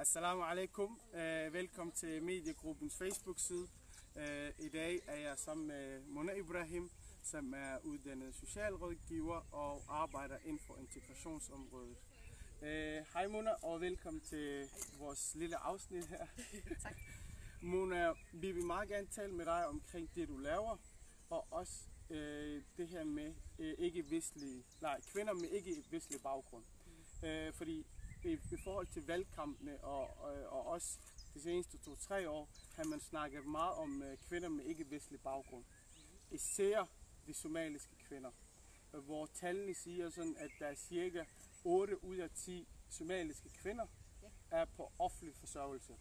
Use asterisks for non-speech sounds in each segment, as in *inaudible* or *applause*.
Assalamu alaikum. Uh, velkommen til mediegruppens Facebook-side. Uh, I dag er jeg sammen med Mona Ibrahim, som er uddannet socialrådgiver og arbejder inden for integrationsområdet. Uh, hej Mona, og velkommen til vores lille afsnit her. *laughs* Tak. Mona, vi vil meget gerne tale med dig omkring det, du laver, og også uh, det her med uh, ikke-vestlige, nej, kvinder med ikke-vestlig baggrund. Uh, fordi i, i forhold til valgkampene og, og, og også de seneste to-tre år, har man snakket meget om uh, kvinder med ikke-vestlig baggrund. Især de somaliske kvinder, øh, hvor tallene siger sådan, at der er cirka 8 ud af 10 somaliske kvinder er på offentlig forsørgelse.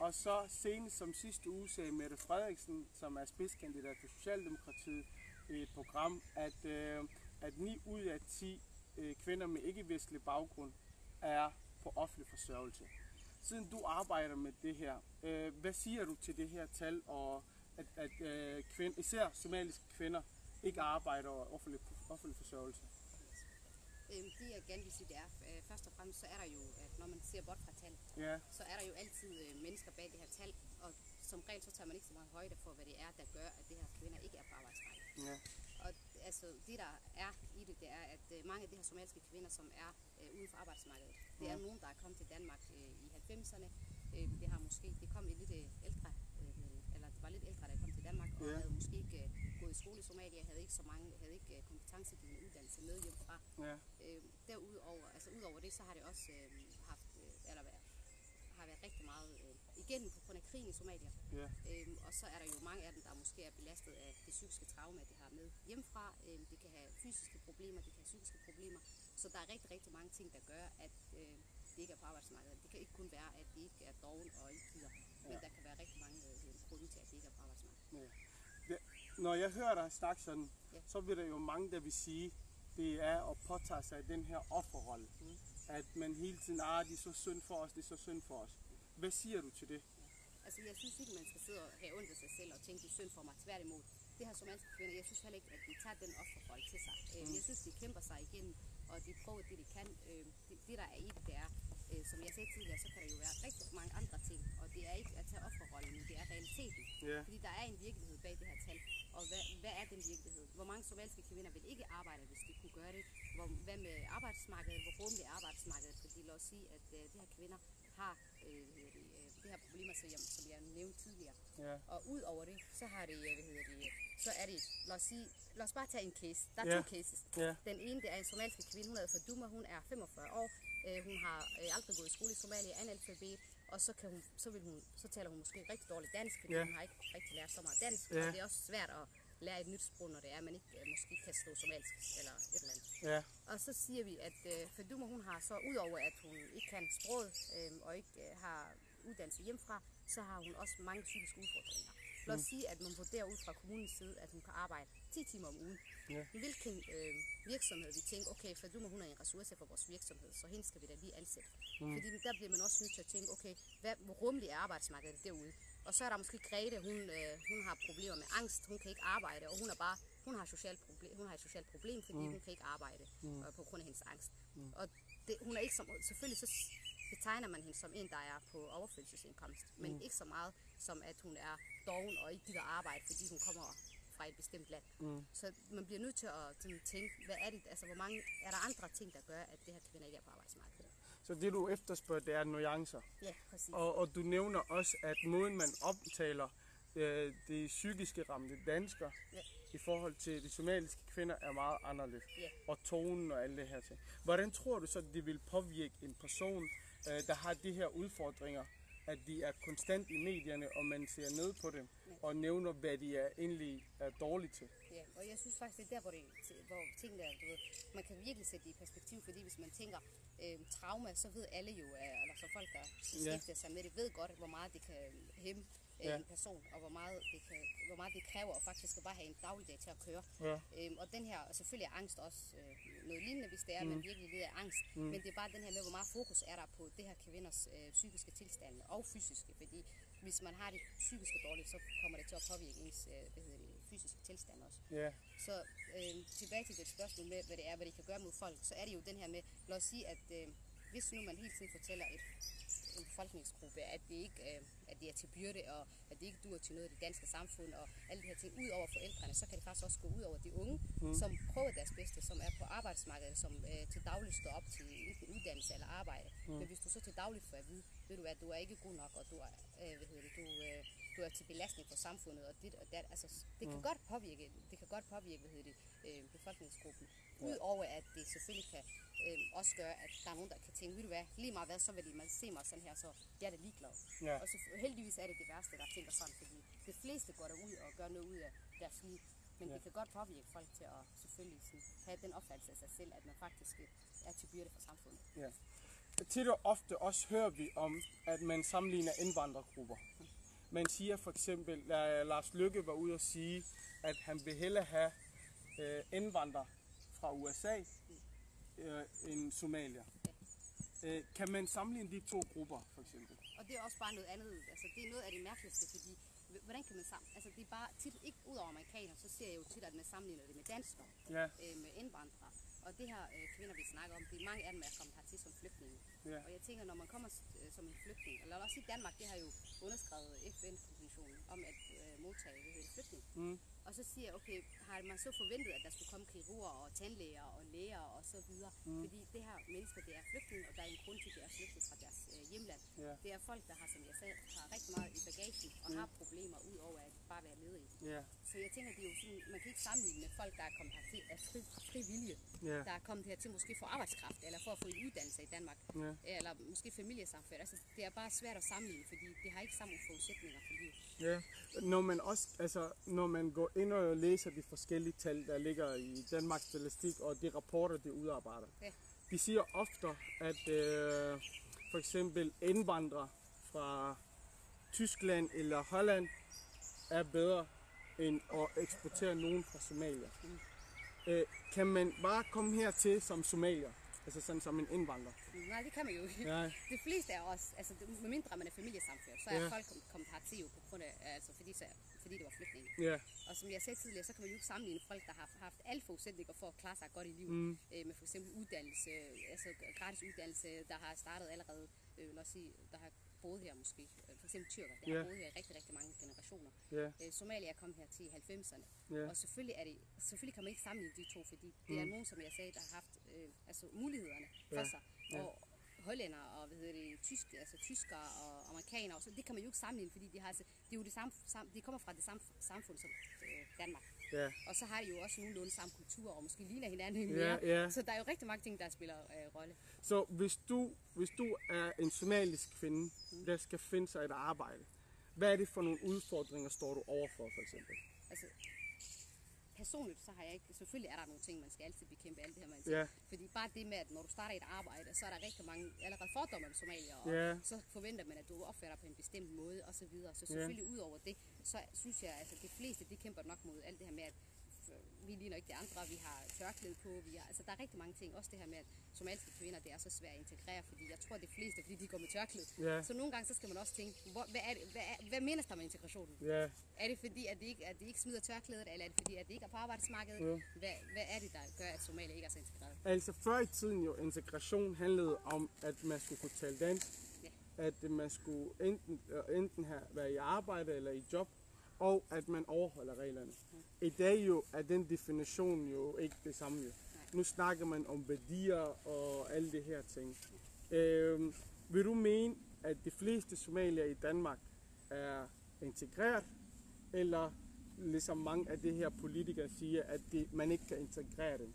Og så senest som sidste uge sagde Mette Frederiksen, som er spidskandidat for Socialdemokratiet, i et program, at, øh, at 9 ud af 10 øh, kvinder med ikke-vestlig baggrund er på offentlig forsørgelse. Siden du arbejder med det her, øh, hvad siger du til det her tal, og at, at øh, kvind, især somaliske kvinder ikke arbejder over offentlig, offentlig forsørgelse? Det jeg gerne vil sige, det er, øh, først og fremmest, så er der jo, at når man ser bort fra tal, Ja, så er der jo altid øh, mennesker bag det her tal, og som regel så tager man ikke så meget højde for, hvad det er, der gør, at det her kvinder ikke er på arbejdsmarkedet. ja, Og altså, det der er i det, det er, at øh, mange af de her somaliske kvinder, som er øh, uden for arbejdsmarkedet, det er Ja. nogen, der er kommet til Danmark øh, i 90'erne. Øh, det har måske, det kom et lidt øh, ældre, øh, eller det var lidt ældre, der kom til Danmark, og Ja. havde måske ikke øh, gået i skole i Somalia, havde ikke så mange, havde ikke øh, kompetencegivende uddannelse med hjemmefra. ja, Øh, derudover, altså udover det, så har det også øh, haft, har været rigtig meget øh, igennem på grund af krigen i Somalia. ja, Øhm, og så er der jo mange af dem, der måske er belastet af det psykiske traume, de har med hjemmefra. Øhm, de kan have fysiske problemer, de kan have psykiske problemer. Så der er rigtig, rigtig mange ting, der gør, at øh, de ikke er på arbejdsmarkedet. Det kan ikke kun være, at de ikke er doven og ikke gider. Men Ja. der kan være rigtig mange øh, grunde til, at de ikke er på arbejdsmarkedet. ja. Det, når jeg hører dig snakke sådan, Ja. så vil der jo mange, der vil sige, det er at påtage sig den her offerrolle. Mm. At man hele tiden, ah, det er så synd for os, det er så synd for os. Hvad siger du til det? Altså, jeg synes ikke, man skal sidde og have ondt af sig selv og tænke, det er synd for mig. Tværtimod. Det her somaliske kvinder, jeg synes heller ikke, at de tager den offerrolle til sig. Mm. Jeg synes, de kæmper sig igennem, og de prøver det, de kan. Øh, Det, det der er i det, det er, øh, som jeg sagde tidligere, så kan der jo være rigtig mange andre ting. Og det er ikke at tage offerrollen, men det er realiteten. Ja. Fordi der er en virkelighed bag det her tal. Og hvad, hvad er den virkelighed? Hvor mange somaliske kvinder vil ikke arbejde, hvis de kunne gøre det? Hvor, hvad med arbejdsmarkedet? Hvor rummeligt er arbejdsmarkedet? Fordi lad os sige, at øh, de her kvinder har øh, det, her problemer, som jeg, som jeg nævnte tidligere. Ja, Og ud over det, så har det, hvad hedder det, så er det, lad os sige, lad os bare tage en case. Der er Ja. to cases. ja, Den ene, det er en somalisk kvinde, hun hedder Faduma, hun er 45 år. Øh, hun har øh, aldrig gået i skole i Somalia, analfabet, og så, kan hun, så, vil hun, så taler hun måske rigtig dårligt dansk, fordi Ja. hun har ikke rigtig lært så meget dansk. Ja. Og det er også svært at lære et nyt sprog, når det er, at man ikke øh, måske kan stå somalisk eller et eller andet. ja, Og så siger vi, at øh, Faduma, hun har så, udover at hun ikke kan sproget øh, og ikke øh, har uddannelse hjemmefra, så har hun også mange psykiske udfordringer. Lad os Mm. sige, at man vurderer ud fra kommunens side, at hun kan arbejde 10 timer om ugen. Ja. Hvilken øh, virksomhed vi tænker, okay, Faduma, hun er en ressource for vores virksomhed, så hende skal vi da lige ansætte. Mm. Fordi der bliver man også nødt til at tænke, okay, hvad, hvor rummeligt er arbejdsmarkedet derude? Og så er der måske Grete, hun, øh, hun har problemer med angst, hun kan ikke arbejde, og hun er bare hun har, social problem, hun har et socialt problem, fordi mm. hun kan ikke arbejde mm. øh, på grund af hendes angst. Mm. Og det, hun er ikke som, selvfølgelig så betegner man hende som en, der er på overførselsindkomst, men mm. ikke så meget som at hun er doven og ikke gider arbejde, fordi hun kommer fra et bestemt land. Mm. Så man bliver nødt til at sådan, tænke, hvad er det, altså hvor mange, er der andre ting, der gør, at det her kvinder ikke er på arbejdsmarkedet? så det du efterspørger, det er nuancer. Ja, præcis. Og, og du nævner også, at måden man omtaler øh, de psykiske ramte danskere Ja. i forhold til de somaliske kvinder er meget anderledes. Ja. Og tonen og alle det her ting. Hvordan tror du så, det vil påvirke en person, øh, der har de her udfordringer, at de er konstant i medierne, og man ser ned på dem, og nævner, hvad de er egentlig er dårlige til? Ja, og jeg synes faktisk, det er der, hvor, det, hvor tingene er, du ved, man kan virkelig sætte det i perspektiv, fordi hvis man tænker øh, trauma, så ved alle jo, øh, eller så folk, der beskæftiger sig med det, ved godt, hvor meget det kan hæmme øh, Ja. en person, og hvor meget, det kan, hvor meget det kræver at faktisk at bare have en dagligdag til at køre. Ja. Øhm, og den her, og selvfølgelig er angst også øh, noget lignende, hvis det er, at man virkelig lider af angst. Mm. Men det er bare den her med, hvor meget fokus er der på det her kvinders øh, psykiske tilstand og fysiske. Fordi hvis man har det psykiske dårligt, så kommer det til at påvirke ens øh, hvad hedder det, fysiske tilstand også. Ja, Så øh, tilbage til det spørgsmål med, hvad det er, hvad det kan gøre mod folk, så er det jo den her med, lad os sige, at øh, hvis nu man hele tiden fortæller et, en befolkningsgruppe, at det ikke øh, at det er til byrde, og at det ikke dur til noget i det danske samfund, og alle de her ting. Ud over forældrene, så kan det faktisk også gå ud over de unge, mm. som prøver deres bedste, som er på arbejdsmarkedet, som øh, til dagligt står op til enten uddannelse eller arbejde. Mm. Men hvis du så til dagligt får at vide, ved du hvad, du er ikke god nok, og du er, øh, hvad hedder det, du, øh, du er til belastning for samfundet, og dit og dat, altså, det kan mm. godt påvirke, det kan godt påvirke, hvad hedder det, øh, befolkningsgruppen. Ja. Udover at det selvfølgelig kan øh, også gøre, at der er nogen, der kan tænke, ved du hvad, lige meget hvad, så vil man se mig sådan her, så jeg er da ligeglad. Ja. Og så heldigvis er det det værste, der tænker sådan, fordi de fleste går derud og gør noget ud af deres liv. Men Ja. det kan godt påvirke folk til at selvfølgelig sådan, have den opfattelse af sig selv, at man faktisk er til byrde for samfundet. Ja. Tit og ofte også hører vi om, at man sammenligner indvandrergrupper. Man siger for eksempel, at Lars Lykke var ude og sige, at han vil hellere have øh, indvandrere fra USA øh, end somalier. Øh, kan man sammenligne de to grupper, for eksempel? Og det er også bare noget andet. Altså, det er noget af det mærkeligste, fordi hvordan kan man sammen... Altså, det er bare tit, ikke ud over amerikanere, så ser jeg jo tit, at man sammenligner det med danskere, Ja, øh, med indvandrere. Og det her øh, kvinder, vi snakker om, det er mange af dem, der er kommet hertil som flygtninge. ja, Og jeg tænker, når man kommer øh, som en flygtning, eller os sige Danmark, det har jo underskrevet FN-konventionen om at øh, modtage det, flygtning. mm, Og så siger jeg, okay, har man så forventet, at der skulle komme kirurger og tandlæger og læger og så videre? Mm. Fordi det her mennesker, det er flygtninge, og der er en grund til, at det er flygtet fra deres øh, hjemland. ja, Det er folk, der har, som jeg sagde, har rigtig meget i bagagen og mm. har problemer ud over at bare være ledige. ja, Så jeg tænker, det er jo sådan, man kan ikke sammenligne med folk, der er kommet hertil af fri, fri vilje. ja, Der er kommet hertil måske for arbejdskraft, eller for at få en uddannelse i Danmark, ja. eller måske familiesamfærd. Altså, det er bare svært at sammenligne, fordi det har ikke samme forudsætninger for livet. Ja, når man også, altså, når man går ind og læser de forskellige tal, der ligger i Danmarks Statistik, og de rapporter, de udarbejder, Ja. de siger ofte, at øh, for eksempel indvandrere fra Tyskland eller Holland er bedre end at eksportere nogen fra Somalia. Mm. Øh, kan man bare komme hertil som somalier, altså sådan som en indvandrer? Nej, det kan man jo ikke. Ja, De fleste er også, altså medmindre man er familiesamført, så er Ja. folk kom- kommet hertil jo på grund af, altså fordi, så, fordi det var flygtninge. ja, Og som jeg sagde tidligere, så kan man jo ikke sammenligne folk, der har haft alle forudsætninger for at klare sig godt i livet. Mm. Øh, med for eksempel uddannelse, altså gratis uddannelse, der har startet allerede, øh, lad os sige, der har boet her måske. Øh, For eksempel tyrker, der Ja. har boet her i rigtig, rigtig mange generationer. ja, Øh, Somalia er kommet her til i 90'erne. ja, Og selvfølgelig, er det, selvfølgelig kan man ikke sammenligne de to, fordi det er Mm. nogen, som jeg sagde, der har haft øh, altså mulighederne for Ja, sig. Og hollænder og hvad hedder det, tysk, altså tyskere og amerikanere, så det kan man jo ikke sammenligne, fordi de, har, altså, det er jo det samme, sam, de kommer fra det samme samfund som øh, Danmark. ja, Og så har de jo også nogenlunde samme kultur, og måske ligner hinanden ja, mere. ja. Så der er jo rigtig mange ting, der spiller øh, rolle. Så hvis du, hvis du er en somalisk kvinde, der skal finde sig et arbejde, hvad er det for nogle udfordringer, står du overfor for eksempel? Altså, personligt, så har jeg ikke... Selvfølgelig er der nogle ting, man skal altid bekæmpe alt det her, man Ja, Fordi bare det med, at når du starter et arbejde, så er der rigtig mange allerede fordomme om somalier, og Ja. så forventer man, at du dig på en bestemt måde, og så videre. Så selvfølgelig ud over det, så synes jeg, at altså, de fleste, de kæmper nok mod alt det her med, at vi ligner ikke de andre, vi har tørklæde på, vi har, altså der er rigtig mange ting. Også det her med, at somaliske kvinder, det er så svært at integrere, fordi jeg tror, det er fleste, fordi de går med tørklæde. ja, Så nogle gange, så skal man også tænke, hvor, hvad, er det, hvad, er, hvad menes der med integrationen? ja, Er det fordi, at de ikke, at de ikke smider tørklædet, eller er det fordi, at de ikke er på arbejdsmarkedet? Ja. Hvad, hvad er det, der gør, at Somalia ikke er så integreret? Altså før i tiden jo, integration handlede om, at man skulle kunne tale dansk, Ja. at man skulle enten, enten have, være i arbejde eller i job, og at man overholder reglerne. I dag jo er den definition jo ikke det samme jo. Nu snakker man om værdier og alle det her ting. Øhm, vil du mene, at de fleste somalier i Danmark er integreret, eller ligesom mange af de her politikere siger, at de, man ikke kan integrere dem?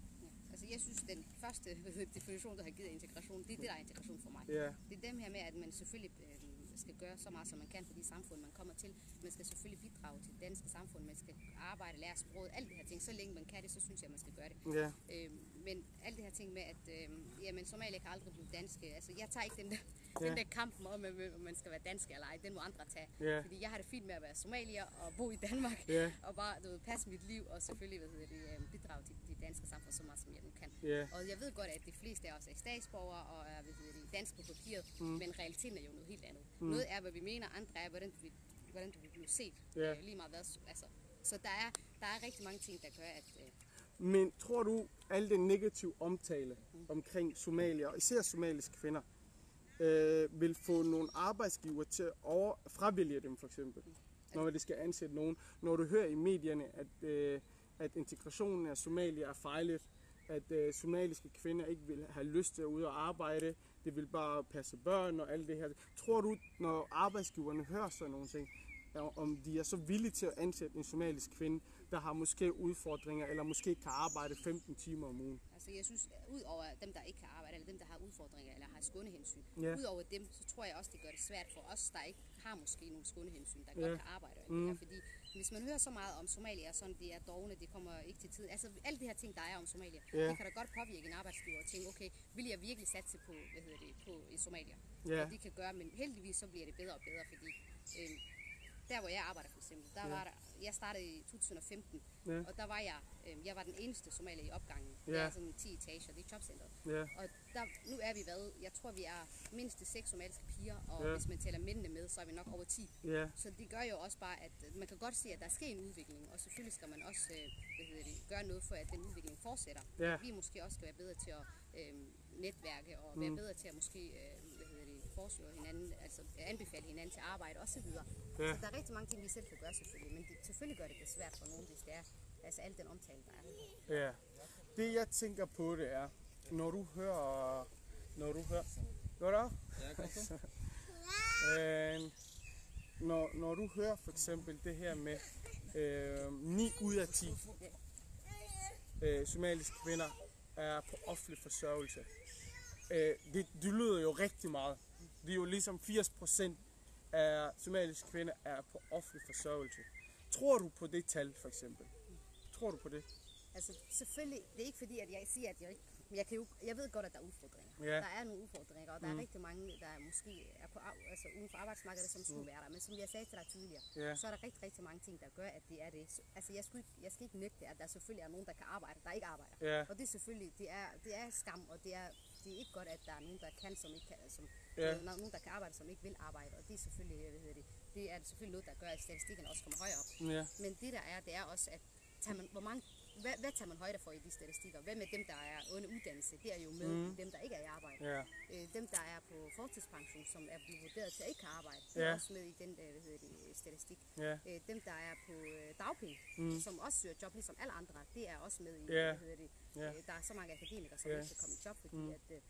Altså jeg synes, den første det, *laughs* definition, der har givet integration, det er det, der er integration for mig. Ja, Det er dem her med, at man selvfølgelig øh, skal gøre så meget, som man kan for de samfund, man kommer til. Man skal selvfølgelig bidrage til det danske samfund, man skal arbejde, lære sproget, alle de her ting. Så længe man kan det, så synes jeg, man skal gøre det. ja, Øh, men alt det her ting med, at øh, jamen, Somalia kan aldrig blive danske. Altså, jeg tager ikke den der, Ja. den der kamp om, om man skal være dansk eller ej. Den må andre tage. ja, Fordi jeg har det fint med at være somalier og bo i Danmark. ja, Og bare du ved, passe mit liv og selvfølgelig hvad hedder det, bidrage til det danske samfund så meget, som jeg nu kan. ja, Og jeg ved godt, at de fleste af os er statsborgere og er hvad hedder det, dansk på papiret, Mm. mm. men realiteten er jo noget helt andet. Mm. Mm. Noget er, hvad vi mener, andre er, hvordan du vil, hvordan du vil blive set. Ja. Øh, lige meget hvad. Altså, så der er, der er rigtig mange ting, der gør, at... Øh, Men tror du, al den negative omtale omkring somalier, og især somaliske kvinder, øh, vil få nogle arbejdsgiver til at over, fravælge dem for eksempel, når det skal ansætte nogen. Når du hører i medierne, at, øh, at integrationen af somalier er fejlet, at øh, somaliske kvinder ikke vil have lyst til at ud og arbejde, det vil bare passe børn og alt det her. Tror du, når arbejdsgiverne hører sådan nogle ting, om de er så villige til at ansætte en somalisk kvinde, der har måske udfordringer, eller måske kan arbejde 15 timer om ugen? Altså jeg synes, ud over dem, der ikke kan arbejde, eller dem, der har udfordringer, eller har skånehensyn, Ja. ud over dem, så tror jeg også, det gør det svært for os, der ikke har måske nogle skånehensyn, der Ja. godt kan arbejde. Det her, fordi hvis man hører så meget om Somalia, sådan det er dogne, det kommer ikke til tid. Altså alle de her ting, der er om Somalia, Ja. det kan da godt påvirke en arbejdsgiver og tænke, okay, vil jeg virkelig satse på, hvad hedder det, på i Somalia? Ja. Og det kan gøre, men heldigvis så bliver det bedre og bedre, fordi øh, der hvor jeg arbejder for eksempel, der Ja. var der, jeg startede i 2015, Ja. og der var jeg, øh, jeg var den eneste somalier i opgangen. Ja. Det er sådan 10 etager, det er jobcentret. Ja, Og der, nu er vi hvad? Jeg tror, vi er mindst seks somaliske piger, og Ja. hvis man tæller mændene med, så er vi nok over 10. ja, Så det gør jo også bare, at øh, man kan godt se, at der sker en udvikling, og selvfølgelig skal man også øh, hvad hedder det, gøre noget for, at den udvikling fortsætter. Ja. Vi måske også skal være bedre til at øh, netværke, og være bedre til at måske øh, foreslå hinanden, altså anbefale hinanden til arbejde osv. Ja. Så der er rigtig mange ting, vi selv kan gøre selvfølgelig, men det, selvfølgelig gør det det svært for nogen, hvis det er altså al den omtale, der er. ja. Det jeg tænker på, det er, når du hører, når du hører, går det op? Ja, godt. *laughs* Øh, når, når du hører for eksempel det her med øh, 9 ud af 10 øh, somaliske kvinder er på offentlig forsørgelse. Øh, det, det lyder jo rigtig meget. Det er jo ligesom 80 procent af somaliske kvinder er på offentlig forsørgelse. Tror du på det tal for eksempel? Tror du på det? Altså selvfølgelig, det er ikke fordi, at jeg siger, at jeg ikke... Jeg, kan jo, jeg ved godt, at der er udfordringer. Ja. Der er nogle udfordringer, og der er rigtig mange, der måske er på, altså uden for arbejdsmarkedet, som skulle være der. Men som jeg sagde til dig tidligere, Ja. så er der rigtig, rigtig mange ting, der gør, at det er det. Så, altså jeg, skulle, jeg skal ikke nægte, at der selvfølgelig er nogen, der kan arbejde, der ikke arbejder. Ja. Og det er selvfølgelig, det er, det er skam, og det er, det er ikke godt, at der er nogen, der kan, som ikke kan, som, Ja. ja. nogen, der kan arbejde, som ikke vil arbejde. Og det er selvfølgelig, hvad hedder det, det er selvfølgelig noget, der gør, at statistikken også kommer højere op. Ja. Men det der er, det er også, at tager man, hvor mange, hvad, hvad tager man højde for i de statistikker? Hvem er dem, der er under uddannelse? Det er jo med mm. dem, der ikke er i arbejde. Ja. Øh, dem, der er på fortidspension, som er blevet vurderet til at ikke have arbejde, det er Ja. også med i den hvad hedder det, statistik. Ja. Øh, dem, der er på øh, dagpenge, mm. som også søger job, ligesom alle andre, det er også med i, Ja. hvad hedder det. Ja. Øh, der er så mange akademikere, som Ja. ikke kan komme i job, fordi mm. at, øh,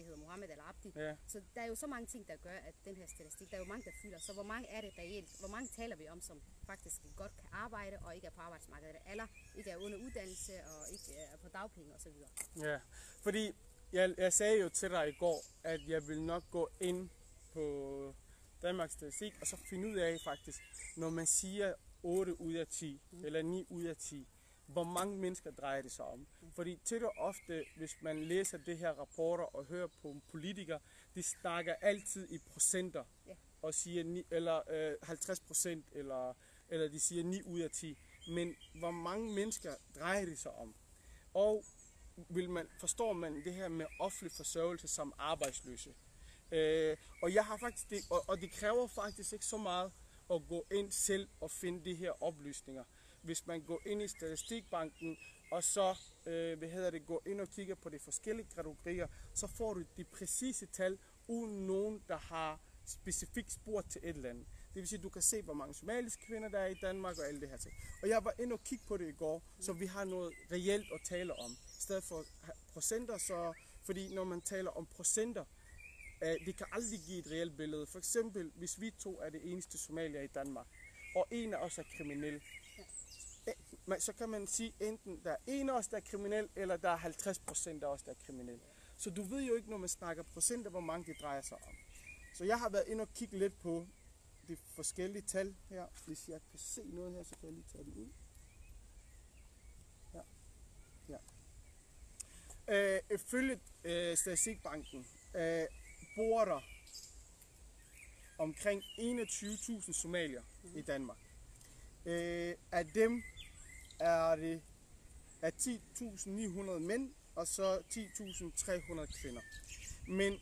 det hedder Mohammed eller Abdi. Ja. Så der er jo så mange ting, der gør, at den her statistik, der er jo mange, der fylder. Så hvor mange er det reelt? Hvor mange taler vi om, som faktisk godt kan arbejde og ikke er på arbejdsmarkedet? Eller ikke er under uddannelse og ikke er på dagpenge osv. Ja, fordi jeg, jeg sagde jo til dig i går, at jeg vil nok gå ind på Danmarks Statistik, og så finde ud af faktisk, når man siger 8 ud af 10, mm. eller 9 ud af 10, hvor mange mennesker drejer det sig om. Fordi til og ofte, hvis man læser det her rapporter og hører på politikere, de snakker altid i procenter, Ja. og siger ni, eller øh, 50 procent, eller, eller de siger 9 ud af 10. Men hvor mange mennesker drejer det sig om? Og vil man, forstår man det her med offentlig forsørgelse som arbejdsløse? Øh, og jeg har faktisk det, og, og det kræver faktisk ikke så meget at gå ind selv og finde de her oplysninger. Hvis man går ind i statistikbanken, og så øh, hvad hedder det, går ind og kigger på de forskellige kategorier, så får du de præcise tal, uden nogen, der har specifikt spurgt til et eller andet. Det vil sige, at du kan se, hvor mange somaliske kvinder der er i Danmark og alle det her ting. Og jeg var inde og kigge på det i går, så vi har noget reelt at tale om. I stedet for procenter, så, fordi når man taler om procenter, øh, det kan aldrig give et reelt billede. For eksempel, hvis vi to er det eneste somalier i Danmark, og en af os er kriminel, øh, man- så kan man sige enten, der er en af os, der er kriminel, eller der er 50 procent af os, der er kriminel. Så du ved jo ikke, når man snakker procenter, hvor mange det drejer sig om. Så jeg har været inde og kigge lidt på de forskellige tal her. Hvis jeg kan se noget her, så kan jeg lige tage den ud. Ja. ja. Øh, ifølge øh, Statistikbanken øh, bor der omkring 21.000 somalier i Danmark. Øh, af dem er det er 10.900 mænd, og så 10.300 kvinder. Men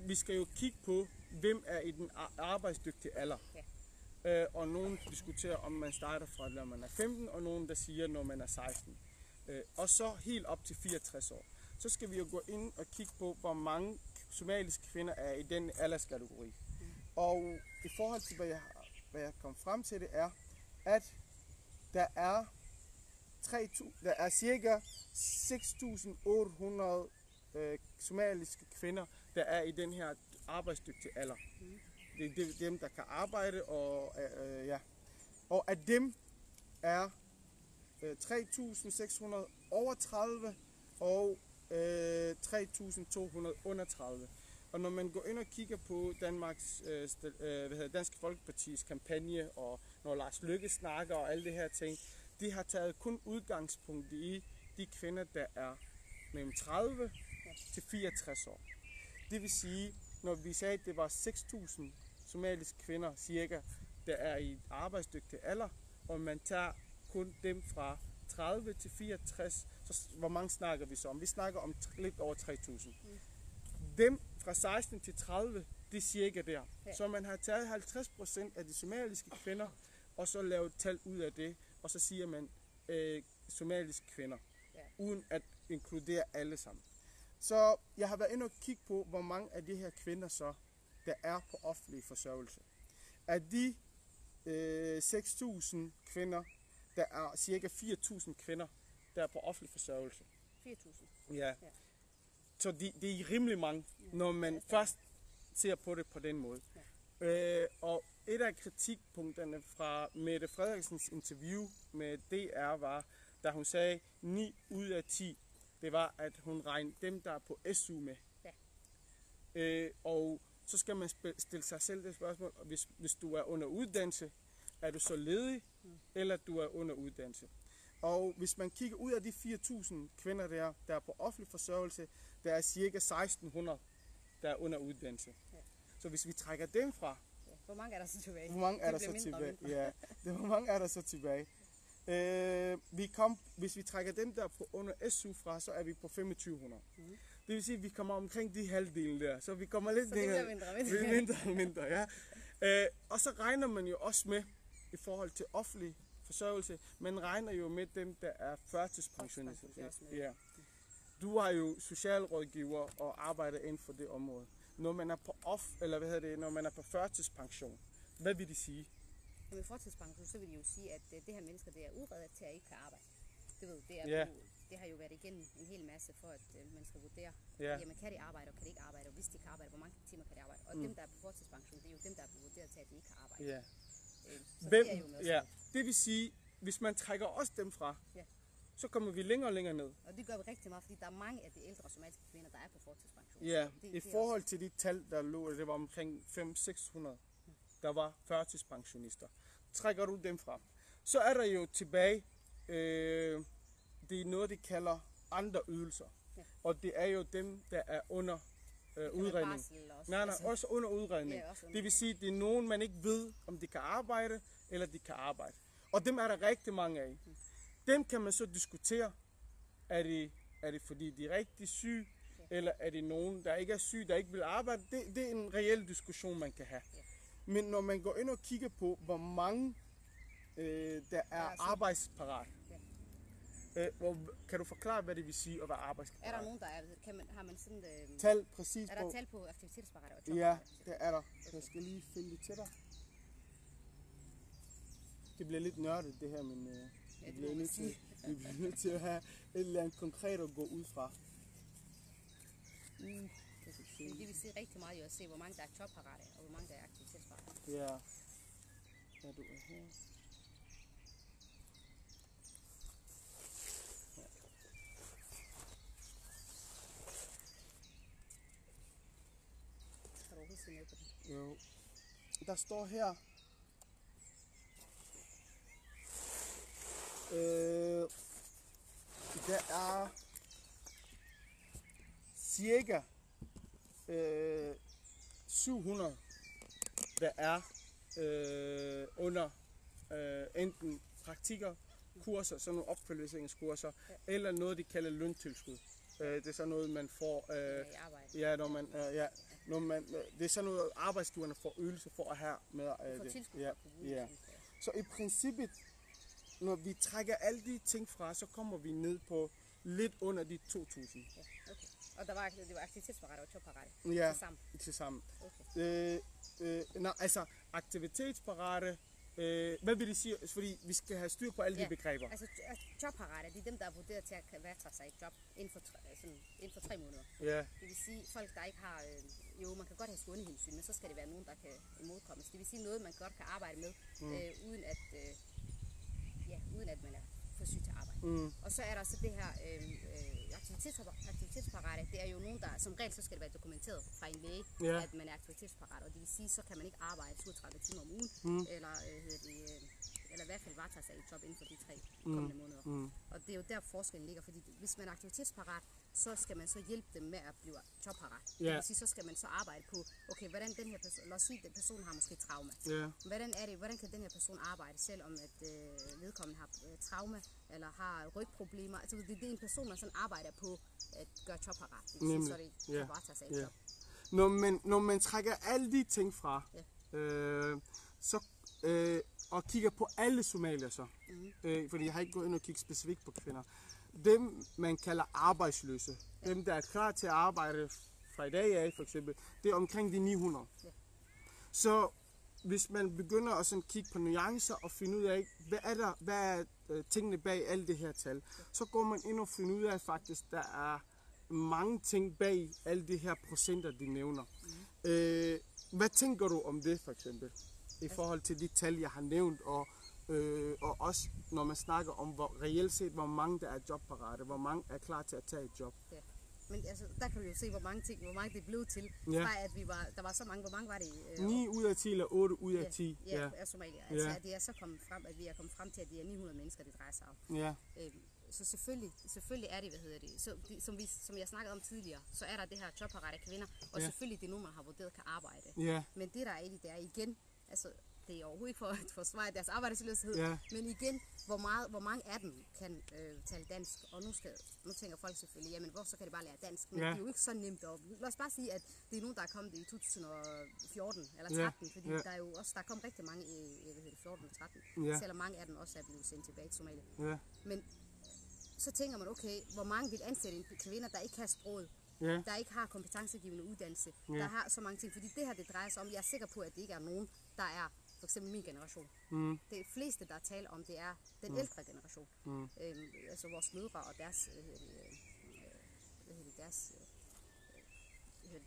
vi skal jo kigge på, hvem er i den ar- arbejdsdygtige alder. Ja. Øh, og nogen diskuterer, om man starter fra, når man er 15, og nogen, der siger, når man er 16. Øh, og så helt op til 64 år. Så skal vi jo gå ind og kigge på, hvor mange somaliske kvinder er i den alderskategori. Og i forhold til, hvad jeg, hvad jeg kom frem til, det er, at der er, 3, der er cirka 6.800 øh, somaliske kvinder, der er i den her arbejdsdygtige alder. Det er dem- dem, der kan arbejde, og, øh, ja. og af dem er øh, 3.600 over 30 og øh, 3.200 under 30. Og når man går ind og kigger på Danmarks, øh, øh, hvad hedder, Dansk Folkepartis kampagne, og når Lars Lykke snakker og alle det her ting, de har taget kun udgangspunkt i de kvinder, der er mellem 30 til 64 år. Det vil sige, når vi sagde, at det var 6.000 somaliske kvinder cirka, der er i arbejdsdygtig alder, og man tager kun dem fra 30 til 64, så hvor mange snakker vi så om? Vi snakker om lidt over 3.000. Dem fra 16 til 30, det er cirka der. Ja. Så man har taget 50 procent af de somaliske kvinder, og så lavet tal ud af det, og så siger man øh, somaliske kvinder, Ja. uden at inkludere alle sammen. Så jeg har været inde og kigge på, hvor mange af de her kvinder så, der er på offentlig forsørgelse. Af de øh, 6.000 kvinder, der er cirka 4.000 kvinder, der er på offentlig forsørgelse. 4.000. Ja. Ja. Så de, det er rimelig mange, når man først ser på det på den måde. Øh, og et af kritikpunkterne fra Mette Frederiksens interview med DR var, da hun sagde 9 ud af 10, det var, at hun regnede dem, der er på SU med. Ja. Øh, og så skal man stille sig selv det spørgsmål, hvis, hvis du er under uddannelse, er du så ledig, mm. eller du er under uddannelse. Og hvis man kigger ud af de 4.000 kvinder, der, der er på offentlig forsørgelse, der er cirka 1.600, der er under uddannelse. Ja. Så hvis vi trækker dem fra, Ja. Hvor mange er der så tilbage? hvor mange er Det der så bliver mindre og tilbage? mindre. Ja, det, hvor mange er der så tilbage? Øh, vi kom, hvis vi trækker dem der på under SU fra, så er vi på 2500. Mm. Det vil sige, at vi kommer omkring de halvdelen der, så vi kommer lidt Så mindre og mindre. Mindre og mindre, ja. Øh, og så regner man jo også med, i forhold til offentlig forsørgelse, man regner jo med dem, der er førtidspensionister. Er. Ja. Du er jo socialrådgiver og arbejder inden for det område. Når man er på off, eller hvad hedder det, når man er på førtidspension, hvad vil det sige? Når med fortidspension, så vil de jo sige, at øh, det her mennesker, det er udredet til at ikke kan arbejde. Det, ved, det, er Ja. jo, det har jo været igennem en hel masse for, at øh, man skal vurdere, Ja. jamen kan de arbejde, og kan de ikke arbejde, og hvis de kan arbejde, hvor mange timer kan de arbejde. Og mm. dem, der er på fortidspension, det er jo dem, der er blevet vurderet til, at de ikke kan arbejde. Ja. Øh, så Hvem, det er jo med ja. sådan. Det vil sige, hvis man trækker også dem fra, Ja. Så kommer vi længere og længere ned. Og det gør vi rigtig meget, fordi der er mange af de ældre somaliske kvinder, der er på fortidspension. Ja, det, i det er forhold til de tal, der lå, det var omkring 500-600, der var førtidspensionister. Trækker du dem fra, så er der jo tilbage, øh, det er noget, de kalder andre ydelser. Ja. Og det er jo dem, der er under øh, Også, udredning. også. Nej, nej, også under udredning. Ja, også under- Det vil sige, at det er nogen, man ikke ved, om de kan arbejde, eller de kan arbejde. Og dem er der rigtig mange af. Dem kan man så diskutere. Er det, er det fordi, de er rigtig syge, eller er det nogen, der ikke er syge, der ikke vil arbejde? Det, det er en reel diskussion, man kan have. Men når man går ind og kigger på, hvor mange øh, der er Ja, så- arbejdsparat, øh, hvor, kan du forklare, hvad det vil sige at være er arbejdsparat? der nogen, der er, kan man, har man sådan, øh, Tal præcis er der på. tal på aktivitetsparate og Ja, jobparate? det er der. Jeg skal lige finde det til dig. Det bliver lidt nørdet det her, men øh, Ja, vi, det bliver må man nødt til, sige. vi bliver nødt til at have et eller andet konkret at gå ud fra. Uh, jeg kan se. Men det vil sige rigtig meget at se, hvor mange der er jobparate, og hvor mange der er aktivitetsparate. Ja. Ja, du er her. Kan du se ned på den? Jo. Der står her. Øh, der er cirka øh, 700, der er øh, under øh, enten praktikker, kurser, sådan nogle opfølgelseskurser, eller noget, de kalder løntilskud. Øh, det er sådan noget, man får øh. Ja, når man, øh, ja, når man, øh, det er sådan noget, arbejdsgiverne får ydelse for at have med øh, det. Ja, ja. Så i princippet, når vi trækker alle de ting fra, så kommer vi ned på lidt under de 2.000. Ja, okay. Og der var, det var aktivitetsparate og jobparate Ja. til sammen. til sammen. Okay. Øh, øh, nej, altså aktivitetsparate, øh, hvad vil det sige? Fordi vi skal have styr på alle Ja, de begreber. Altså jobparate, det er dem, der er vurderet til at kan varetage sig et job inden for, tre, sådan, inden for tre måneder. Ja, Det vil sige, folk, der ikke har... Øh, jo, man kan godt have skånehensyn, men så skal det være nogen, der kan imodkommes. Det vil sige noget, man godt kan arbejde med, mm. øh, uden, at, øh, ja, uden at man er for syg til arbejde. Mm. Og så er der så det her øh, aktivitetsparate. Det er jo nogen, der som regel så skal det være dokumenteret fra en læge, Ja. at man er aktivitetsparat. Og det vil sige, så kan man ikke arbejde 37 timer om ugen, Mm. eller, øh, hedder det, øh, eller i hvert fald varetage sig et job inden for de tre kommende måneder. Mm. Og det er jo der forskellen ligger, fordi hvis man er aktivitetsparat, så skal man så hjælpe dem med at blive jobparat. Det Ja. vil sige, så skal man så arbejde på, okay, hvordan den her person, lad os sige, den person har måske trauma. ja, Hvordan er det, hvordan kan den her person arbejde, selvom at øh, vedkommende har øh, trauma, eller har rygproblemer. Altså det, det er en person, man sådan arbejder på at gøre jobparat. Det vil sige, så det Ja. kan varetage sig et Ja. job. når man, når man trækker alle de ting fra, Ja. øh, så, øh, og kigger på alle somalier så, Mhm. øh, fordi jeg har ikke gået ind og kigget specifikt på kvinder, dem man kalder arbejdsløse, dem der er klar til at arbejde fra i dag af for eksempel, det er omkring de 900. Ja. Så hvis man begynder at sådan kigge på nuancer og finde ud af, hvad er der, hvad er øh, tingene bag alle det her tal, så går man ind og finder ud af faktisk, der er mange ting bag alle de her procenter, de nævner. Mm. Øh, hvad tænker du om det for eksempel? I forhold til de tal, jeg har nævnt, og, øh, og også når man snakker om, hvor reelt set, hvor mange der er jobparate, hvor mange er klar til at tage et job. Ja. Men altså, der kan vi jo se, hvor mange ting, hvor mange det blev til. Ja. Fra at vi var, der var så mange, hvor mange var det? Øh, 9 ud af 10 eller 8 ud af 10. Ja, Ja, ja. af somalier. Altså, Ja. at det er så kommet frem, at vi er kommet frem til, at det er 900 mennesker, det drejer sig om. ja, Øhm, så selvfølgelig, selvfølgelig er det, hvad hedder det, så, de, som, vi, som jeg snakkede om tidligere, så er der det her jobparate kvinder, og Ja. selvfølgelig det er nogen, man har vurderet kan arbejde. ja, Men det der er i det, det er igen, altså det er overhovedet ikke for at forsvare deres arbejdsløshed, Ja. men igen, hvor, meget, hvor mange af dem kan øh, tale dansk, og nu, skal, nu tænker folk selvfølgelig, jamen hvor så kan de bare lære dansk, men Ja. det er jo ikke så nemt. Og lad os bare sige, at det er nogen, der er kommet i 2014 eller Ja. 13, fordi Ja. der er jo også, der kom rigtig mange i, hvad hedder det, 14 og 13, Ja. selvom mange af dem også er blevet sendt tilbage til Somalia. ja, Men så tænker man, okay, hvor mange vil ansætte en kvinde, der ikke har sproget, ja, der ikke har kompetencegivende uddannelse, Ja. der har så mange ting. Fordi det her, det drejer sig om, jeg er sikker på, at det ikke er nogen, der er for eksempel min generation. mm, Det fleste, der taler om, det er den ældre generation. Mm. Øhm, altså vores mødre og deres, hedder det, øh, hvad hedder det, deres øh,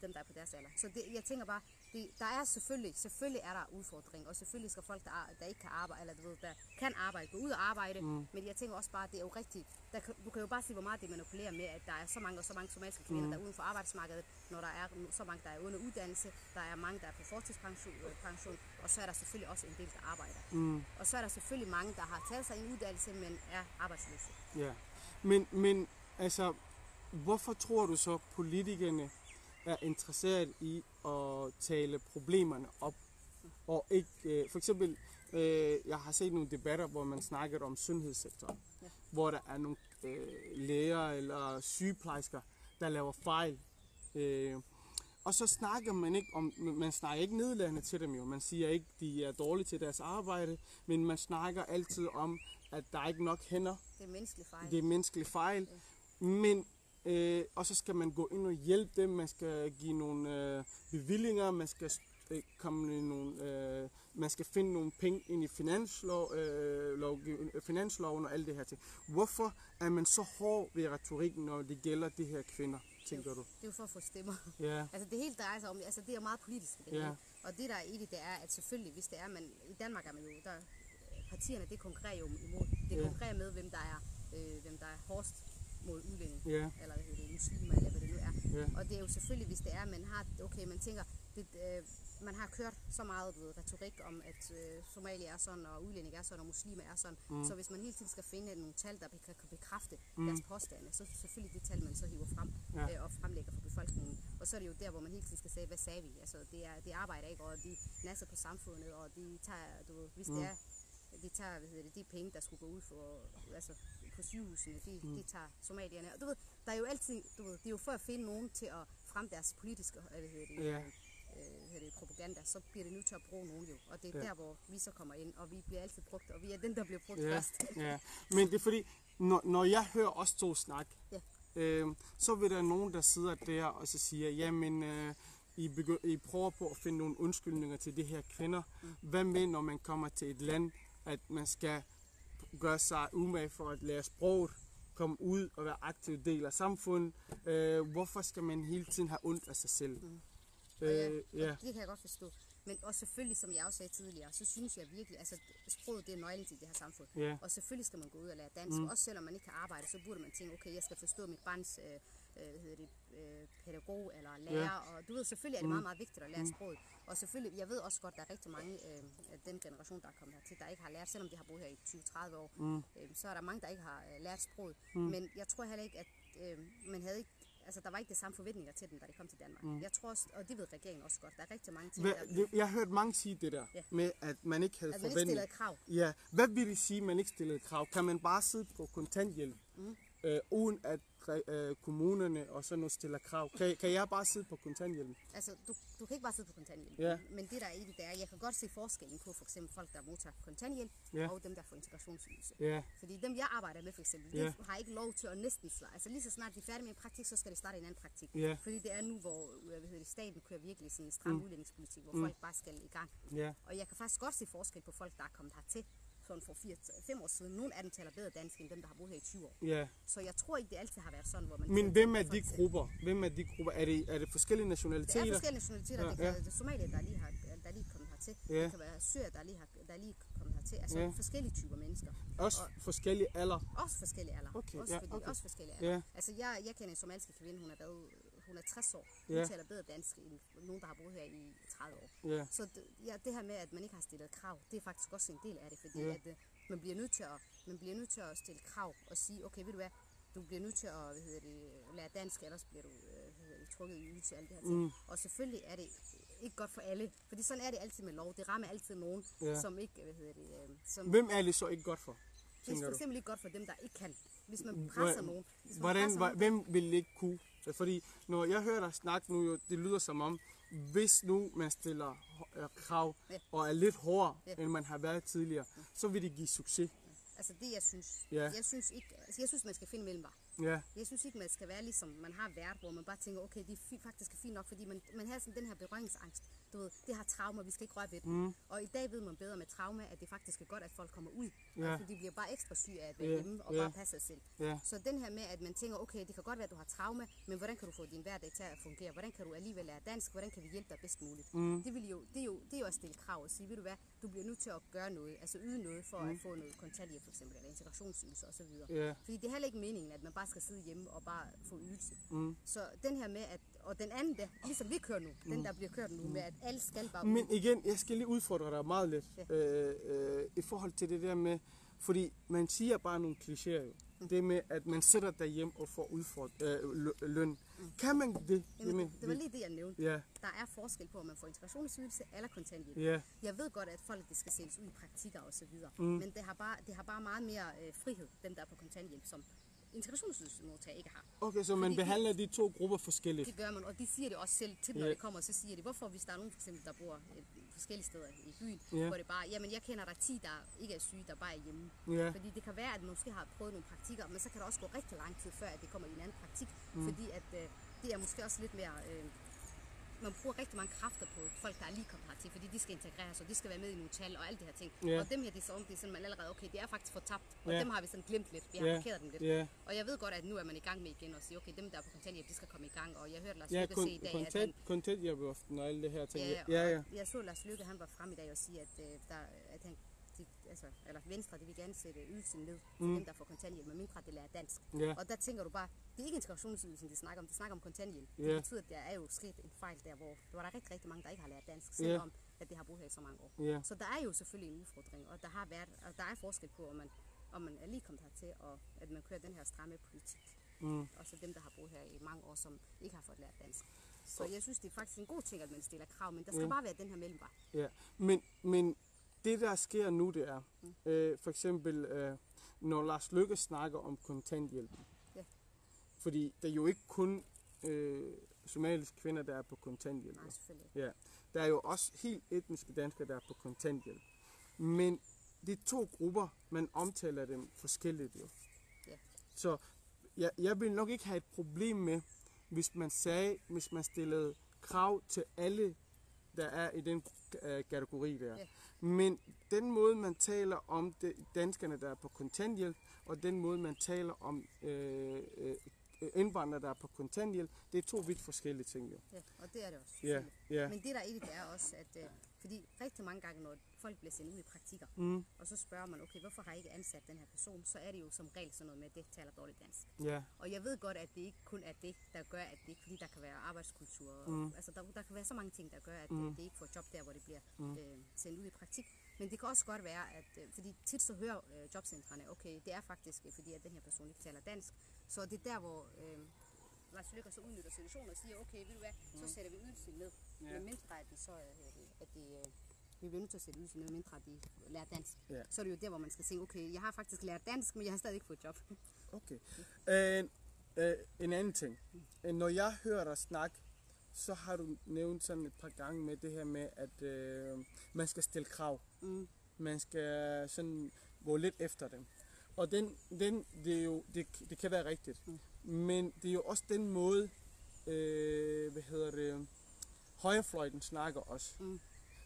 dem, der er på deres alder. Så det, jeg tænker bare, det, der er selvfølgelig, selvfølgelig er der udfordring, og selvfølgelig skal folk, der, er- der ikke kan arbejde, eller du ved, der kan arbejde, gå ud og arbejde, mm. men jeg tænker også bare, det er jo rigtigt, der, du kan jo bare sige, hvor meget det manipulerer med, at der er så mange og så mange somaliske kvinder, mm. der er uden for arbejdsmarkedet, når der er så mange, der er under uddannelse, der er mange, der er på fortidspension, øh, pension, og så er der selvfølgelig også en del, der arbejder. mm, Og så er der selvfølgelig mange, der har taget sig en uddannelse, men er arbejdsløse. ja. Men, men altså, hvorfor tror du så, politikerne er interesseret i at tale problemerne op? Og ikke, øh, for eksempel, øh, jeg har set nogle debatter, hvor man snakker om sundhedssektoren, Ja. hvor der er nogle øh, læger eller sygeplejersker, der laver fejl. Øh, og så snakker man ikke om, man snakker ikke nedladende til dem jo. Man siger ikke, de er dårlige til deres arbejde, men man snakker altid om, at der er ikke nok hænder, Det er menneskelig fejl. det er menneskelig fejl. Men, øh, og så skal man gå ind og hjælpe dem, man skal give nogle øh, bevillinger, man skal øh, komme nogle, øh, man skal finde nogle penge ind i finanslov, øh, lovgiv, øh, finansloven og alle det her ting. Hvorfor er man så hård ved retorikken, når det gælder de her kvinder, tænker du? Det er jo for at få stemmer. Ja, *laughs* Altså det hele drejer sig om, altså det er meget politisk. Det Ja. hele. Og det der er i det, det er, at selvfølgelig, hvis det er, man, i Danmark er man jo, der, partierne det konkurrerer jo imod, det konkurrerer med, hvem der er, øh, hvem der er hårdest mod udlænding, ja, eller hvad hedder det, muslimer, eller hvad det nu er. ja, Og det er jo selvfølgelig, hvis det er, man har, okay, man tænker, det, øh, man har kørt så meget ved, retorik om, at øh, Somalia er sådan, og udlænding er sådan, og muslimer er sådan. Mm. Så hvis man hele tiden skal finde nogle tal, der kan, bekræfte mm. deres påstande, så er det selvfølgelig det tal, man så hiver frem Ja. øh, og fremlægger for befolkningen. Og så er det jo der, hvor man hele tiden skal sige, hvad sagde vi? Altså, det, er, det arbejder ikke, og de nasser på samfundet, og de tager, du hvis mm. det er, de tager, hvad hedder det, de penge, der skulle gå ud for, altså på sygehusene, de, mm. de tager somalierne. Og du ved, der er jo altid, du ved, det er jo for at finde nogen til at fremme deres politiske, øh, hvad hedder det, Ja. øh, hedder det, propaganda, så bliver det nødt til at bruge nogen jo. Og det er Ja. der, hvor vi så kommer ind, og vi bliver altid brugt, og vi er den, der bliver brugt ja, først. ja. Men det er fordi, når, når jeg hører os to snak, Ja. øh, så vil der nogen, der sidder der og så siger, jamen, øh, I, begy- I prøver på at finde nogle undskyldninger til de her kvinder. Mm. Hvad med, når man kommer til et land, at man skal gøre sig umage for at lære sproget, komme ud og være aktiv del af samfundet. Øh, hvorfor skal man hele tiden have ondt af sig selv? Mm. Og ja, Øh, ja. og det kan jeg godt forstå. Men også selvfølgelig, som jeg også sagde tidligere, så synes jeg virkelig, altså sproget det er nøglen til det her samfund. Ja. Og selvfølgelig skal man gå ud og lære dansk. Mm. Også selvom man ikke kan arbejde, så burde man tænke, okay, jeg skal forstå mit barns øh, øh, hvad hedder det, øh, pædagog eller lærer. Ja. Og du ved, selvfølgelig er det meget, meget vigtigt at lære mm. sproget. Og selvfølgelig, jeg ved også godt, der er rigtig mange øh, af den generation, der er kommet hertil, der ikke har lært, selvom de har boet her i 20-30 år. Mm. Øh, så er der mange, der ikke har øh, lært sproget. Mm. Men jeg tror heller ikke, at øh, man havde ikke Altså, der var ikke de samme forventninger til dem, da de kom til Danmark. Mm. Jeg tror også, og det ved regeringen også godt, der er rigtig mange ting, Hvad, der, det- jeg har hørt mange sige det der, Ja. med at man ikke havde at man ikke forventet. stillede krav. Ja, hvad vil det sige, at man ikke stillede krav? Kan man bare sidde på kontanthjælp, mm. Øh, uden at øh, kommunerne og sådan noget stiller krav? Kan, kan jeg bare sidde på kontanthjælp? Altså, du, du kan ikke bare sidde på kontanthjælp. Ja. Men det der er i det, det er, jeg kan godt se forskellen på for eksempel folk, der modtager kontanthjælp, Ja. og dem, der får integrationsydelse. Ja, Fordi dem, jeg arbejder med for eksempel, Ja. de har ikke lov til at næsten slå. Altså lige så snart de er færdige med en praktik, så skal de starte en anden praktik. Ja. Fordi det er nu, hvor øh, hvad hedder det, staten kører virkelig sådan en stram mm. udlændingspolitik, hvor mm. folk bare skal i gang. ja, Og jeg kan faktisk godt se forskel på folk, der er kommet hertil sådan for 5 år siden. Nogle af dem taler bedre dansk, end dem, der har boet her i 20 år. ja. Så jeg tror ikke, det altid har været sådan, hvor man... Men hvem er de grupper? Hvem er de grupper? Er det, er det forskellige Det er nationaliteter? forskellige nationaliteter. Ja, det kan ja. det er somalier, der lige har der lige er kommet hertil. Ja. Det kan være syrer, der lige har der lige er kommet hertil. Altså Ja. forskellige typer mennesker. Også forskellige alder? Også forskellige alder. Okay, også, ja, fordi, okay. også forskellige alder. Ja. Altså jeg, jeg kender en somaliske kvinde, hun er, været, hun er 60 år. Hun Ja. taler bedre dansk end nogen, der har boet her i 30 år. Ja, Så det, ja, det her med, at man ikke har stillet krav, det er faktisk også en del af det, fordi ja. at, øh, man, bliver nødt til at, man bliver nødt til at stille krav og sige, okay, ved du hvad, du bliver nødt til at hvad hedder det, lære dansk, ellers bliver du øh, det, trukket i ydelse og alle de her ting. Mm. Og selvfølgelig er det ikke godt for alle, fordi sådan er det altid med lov. Det rammer altid nogen, ja. som ikke, hvad hedder det, øh, som, hvem er det så ikke godt for? det er for eksempel ikke godt for dem, der ikke kan. Hvis man presser nogen. Hvis man Hvordan, presser nogen, hvem vil ikke kunne? Fordi når jeg hører dig snakke nu, jo, det lyder som om, hvis nu man stiller øh, krav Ja. og er lidt hårdere, Ja. end man har været tidligere, så vil det give succes. altså det jeg synes, Ja. jeg synes ikke, altså jeg synes man skal finde mellemvej. Ja, Jeg synes ikke, man skal være ligesom man har været, hvor man bare tænker, okay, det er faktisk fint nok, fordi man, man har sådan den her berøringsangst. Du ved, det har traumer, vi skal ikke røre ved det. Mm. Og i dag ved man bedre med trauma, at det faktisk er godt, at folk kommer ud. Ja. Fordi de bliver bare ekstra syge af at være Ja, hjemme og ja. bare passe sig selv. Ja. Så den her med, at man tænker, okay, det kan godt være, at du har traume, men hvordan kan du få din hverdag til at fungere? Hvordan kan du alligevel lære dansk? Hvordan kan vi hjælpe dig bedst muligt? Mm. Det, vil jo, det, er jo, det er jo at stille krav og sige, ved du hvad, du bliver nødt til at gøre noget, altså yde noget for mm. at få noget kontanthjælp for eksempel, eller integrationsydelse osv. Ja. Fordi det er heller ikke meningen, at man bare skal sidde hjemme og bare få ydelse. Mm. Så den her med, at, og den anden der, ligesom vi kører nu, mm. den der bliver kørt nu med, at alle skal bare ud. Men igen, jeg skal lige udfordre dig meget lidt Ja. øh, øh, i forhold til det der med, fordi man siger bare nogle klichéer jo. Det med, at man sidder derhjemme og får udfordret, øh, lø- løn. Kan man det? Jamen, det var lige det, jeg nævnte. Ja, Der er forskel på, om man får integrationsydelse eller kontanthjælp. ja, Jeg ved godt, at folk det skal sættes ud i praktikker og så videre, mm. men det har, bare, det har bare meget mere øh, frihed, dem der er på kontanthjælp, som integrationsydelsesmodtagere ikke har. okay, så man Fordi de- behandler de to grupper forskelligt. Det gør man, og de siger det også selv til, når Ja. det kommer, så siger de, hvorfor hvis der er nogen for eksempel, der bor øh, forskellige steder i byen, Ja. hvor det bare, jamen jeg kender der 10, der ikke er syge, der bare er hjemme. Ja. Fordi det kan være, at man måske har prøvet nogle praktikker, men så kan der også gå rigtig lang tid før, at det kommer i en anden praktik, mm. fordi at øh, det er måske også lidt mere... Øh, man bruger rigtig mange kræfter på folk, der er lige kommet hertil, fordi de skal integreres, og de skal være med i nogle tal og alle de her ting. Ja. Og dem her, det er så om, det er sådan, man allerede, okay, det er faktisk for tabt, og Ja. dem har vi sådan glemt lidt, vi har Ja. markeret dem lidt. Ja. Og jeg ved godt, at nu er man i gang med igen at sige, okay, dem der er på kontanthjælp, de skal komme i gang, og jeg hørte Lars Løkke kon- se i dag, at han, kontant, kontanthjælpeloften og alle det her ting. ja, Ja, ja. og jeg så Lars Løkke, han var frem i dag og sige, at, øh, der, at han, de, altså, eller Venstre, det vil gerne sætte ydelsen ned for mm. dem, der får kontanthjælp, medmindre det lærer dansk. Ja. Og der tænker du bare, det er ikke integrationsydelsen, de snakker om, de snakker om kontanthjælp. Ja. Det betyder, at der er jo sket en fejl der, hvor der var der rigtig, rigtig mange, der ikke har lært dansk, selvom at det har boet her i så mange år. Ja. Så der er jo selvfølgelig en udfordring, og der har været, og der er forskel på, om man, om man er lige kommet hertil, og at man kører den her stramme politik. Mm. Og så dem, der har boet her i mange år, som ikke har fået lært dansk. Så jeg synes, det er faktisk en god ting, at man stiller krav, men der skal Ja. bare være den her mellemvej. Ja, men, men det der sker nu, det er, øh, for eksempel, øh, når Lars Lykke snakker om kontanthjælpen. Ja. Fordi det er jo ikke kun øh, somaliske kvinder, der er på kontanthjælp. Nej, selvfølgelig. Ja. Der er jo også helt etniske danskere, der er på kontanthjælp. Men de to grupper, man omtaler dem forskelligt jo. Ja. Så jeg, jeg vil nok ikke have et problem med, hvis man sagde, hvis man stillede krav til alle, der er i den øh, kategori der. Ja. Men den måde, man taler om det, danskerne, der er på kontanthjælp, og den måde, man taler om øh, øh, indvandrere, der er på kontanthjælp, det er to vidt forskellige ting. Jo. Ja, og det er det også. Ja, ja. Men det der er i det, det er også, at øh, fordi rigtig mange gange, når folk bliver sendt ud i praktikker, Mm, og så spørger man, okay, hvorfor har I ikke ansat den her person, så er det jo som regel sådan noget med, at det taler dårligt dansk. ja, Og jeg ved godt, at det ikke kun er det, der gør, at det ikke, fordi der kan være arbejdskultur, og, Mm. altså der, der kan være så mange ting, der gør, at Mm. mm. det ikke får job der, hvor det bliver mm. øh, sendt ud i praktik. Men det kan også godt være, at, øh, fordi tit så hører øh, jobcentrene, okay, det er faktisk øh, fordi, at den her person ikke taler dansk. Så det er der, hvor øh, Lars Lykke så udnytter situationen og siger, okay, ved du hvad, så sætter vi ydelsen ned. Ja. Men mindre, at de så, øh, at de, øh, vi bliver nødt til at sætte ydelsen ned, mindre at de lærer dansk. Ja. Så er det jo der, hvor man skal tænke, okay, jeg har faktisk lært dansk, men jeg har stadig ikke fået job. okay. Øh, øh, en anden ting. Øh, Når jeg hører dig snakke, så har du nævnt sådan et par gange med det her med, at øh, man skal stille krav. Mm. Man skal sådan gå lidt efter dem. Og den, den det, er jo, det, det kan være rigtigt. Mm. Men det er jo også den måde, øh, hvad hedder det, højrefløjten snakker også. Mm.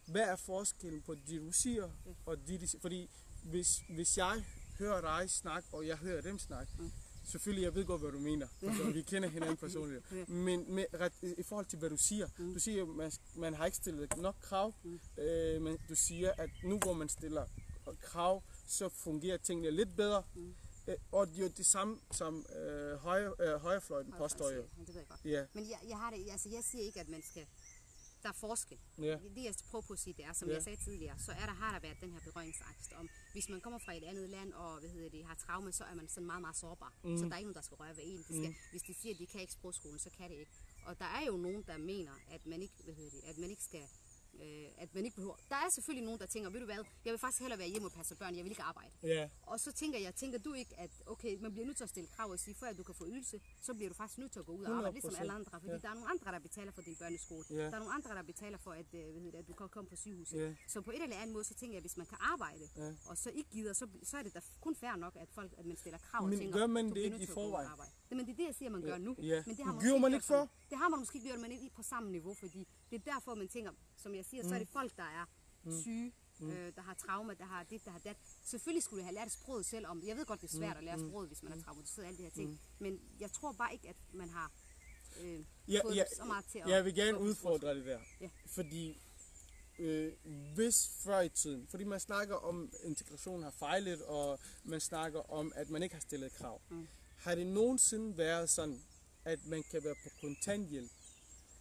Hvad er forskellen på det, du siger, Ja. og det, de siger? Fordi hvis, hvis jeg hører dig snakke, og jeg hører dem snakke, Mm. selvfølgelig, jeg ved godt, hvad du mener. Altså, vi kender hinanden *laughs* personligt. Ja. Men med, i forhold til, hvad du siger, Mm. du siger, man, man har ikke stillet nok krav, Mm. øh, men du siger, at nu hvor man stiller krav, så fungerer tingene lidt bedre. Mm. Øh, og det er jo det samme, som øh, højre, øh, højrefløjten påstår jo. Det ved jeg godt. Ja, Men jeg, jeg, har det, altså jeg siger ikke, at man skal... Der er forskel. ja, Det jeg prøver på at sige, det er, som Ja. jeg sagde tidligere, så er der, har der været den her berøringsangst om, hvis man kommer fra et andet land og hvad hedder det, har traume, så er man sådan meget, meget sårbar. Mm. Så der er ikke nogen, der skal røre ved en. Det skal, Mm. Hvis de siger, at de kan ikke sprogskole, så kan det ikke. Og der er jo nogen, der mener, at man ikke, hvad hedder det, at man ikke skal øh, at man ikke behøver. Der er selvfølgelig nogen, der tænker, ved du hvad, jeg vil faktisk hellere være hjemme og passe børn, jeg vil ikke arbejde. ja, Og så tænker jeg, tænker du ikke, at okay, man bliver nødt til at stille krav og sige, før du kan få ydelse, så bliver du faktisk nødt til at gå ud og arbejde, ligesom 100%, alle andre. Fordi ja. der er nogle andre, der betaler for din børneskole. Ja. Der er nogle andre, der betaler for, at, øh, hvad hedder det, at du kan komme på sygehuset. Ja. Så på et eller andet måde, så tænker jeg, at hvis man kan arbejde, Ja. og så ikke gider, så, så er det da kun fair nok, at, folk, at man stiller krav og Men tænker, gør man det ikke i at og forvejen? Jamen det er det, jeg siger, man gør nu. ja. Men det har man Gjorde måske man ikke før? Det har man måske gjort, men ikke på samme niveau, fordi det er derfor, man tænker, som jeg siger, så er det folk, der er syge, øh, der har trauma, der har dit, der har dat. Selvfølgelig skulle jeg have lært sproget selv om. Jeg ved godt, det er svært at lære sproget, hvis man er traumatiseret og alle de her ting. Men jeg tror bare ikke, at man har øh, Ja, fået ja, så meget til at... Jeg vil gerne udfordre det der. Ja. Fordi øh, hvis før i tiden, fordi man snakker om, at integrationen har fejlet, og man snakker om, at man ikke har stillet krav. Mm. Har det nogensinde været sådan, at man kan være på kontanthjælp,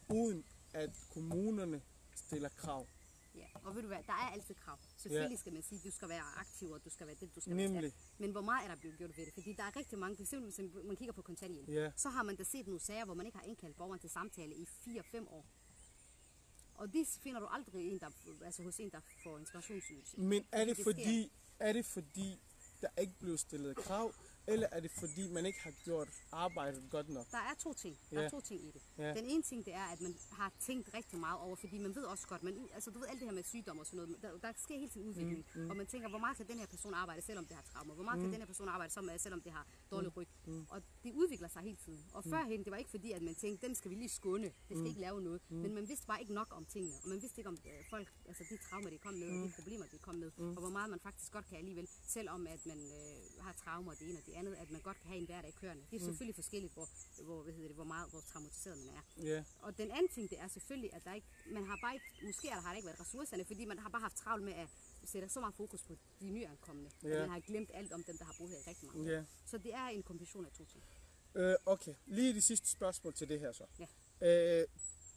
uden at kommunerne stiller krav? Ja, og ved du hvad, der er altid krav. Selvfølgelig skal man sige, at du skal være aktiv, og du skal være det, du skal være Nemlig. dat. Men hvor meget er der blevet gjort ved det? Fordi der er rigtig mange, for eksempel hvis man kigger på kontanthjælp, Ja. så har man da set nogle sager, hvor man ikke har indkaldt borgeren til samtale i 4-5 år. Og det finder du aldrig en, der, altså hos en, der får integrationsydelse. Men er det Det fordi, er det fordi, der ikke blev stillet krav, eller er det fordi, man ikke har gjort arbejdet godt nok? Der er to ting. Der Ja. er to ting i det. Ja. Den ene ting, det er, at man har tænkt rigtig meget over, fordi man ved også godt, man, altså du ved alt det her med sygdom og sådan noget, der, der sker hele tiden udvikling, mm, mm. og man tænker, hvor meget kan den her person arbejde, selvom det har traumer? Hvor meget mm. kan den her person arbejde, som, selvom det har dårlig ryg? Mm. Og det udvikler sig hele tiden. Og Mm. førhen, det var ikke fordi, at man tænkte, den skal vi lige skåne, det skal ikke lave noget. Mm. Men man vidste bare ikke nok om tingene, og man vidste ikke om øh, folk, altså de traumer, de kom med, Mm. og de problemer, de kom med, og hvor meget man faktisk godt kan alligevel, selvom at man øh, har traumer, det ene og det andet, at man godt kan have en hverdag kørende. Det er selvfølgelig forskelligt, hvor, hvor, hvad hedder det, hvor meget, hvor traumatiseret man er. Ja, Og den anden ting, det er selvfølgelig, at der ikke, man har bare ikke, måske er der, har der ikke været ressourcerne, fordi man har bare haft travlt med at sætte så meget fokus på de nyankomne. Ja. At man har glemt alt om dem, der har boet her i rigtig mange ja. Så det er en kombination af to ting. Øh, okay, lige det sidste spørgsmål til det her så. Ja. Øh,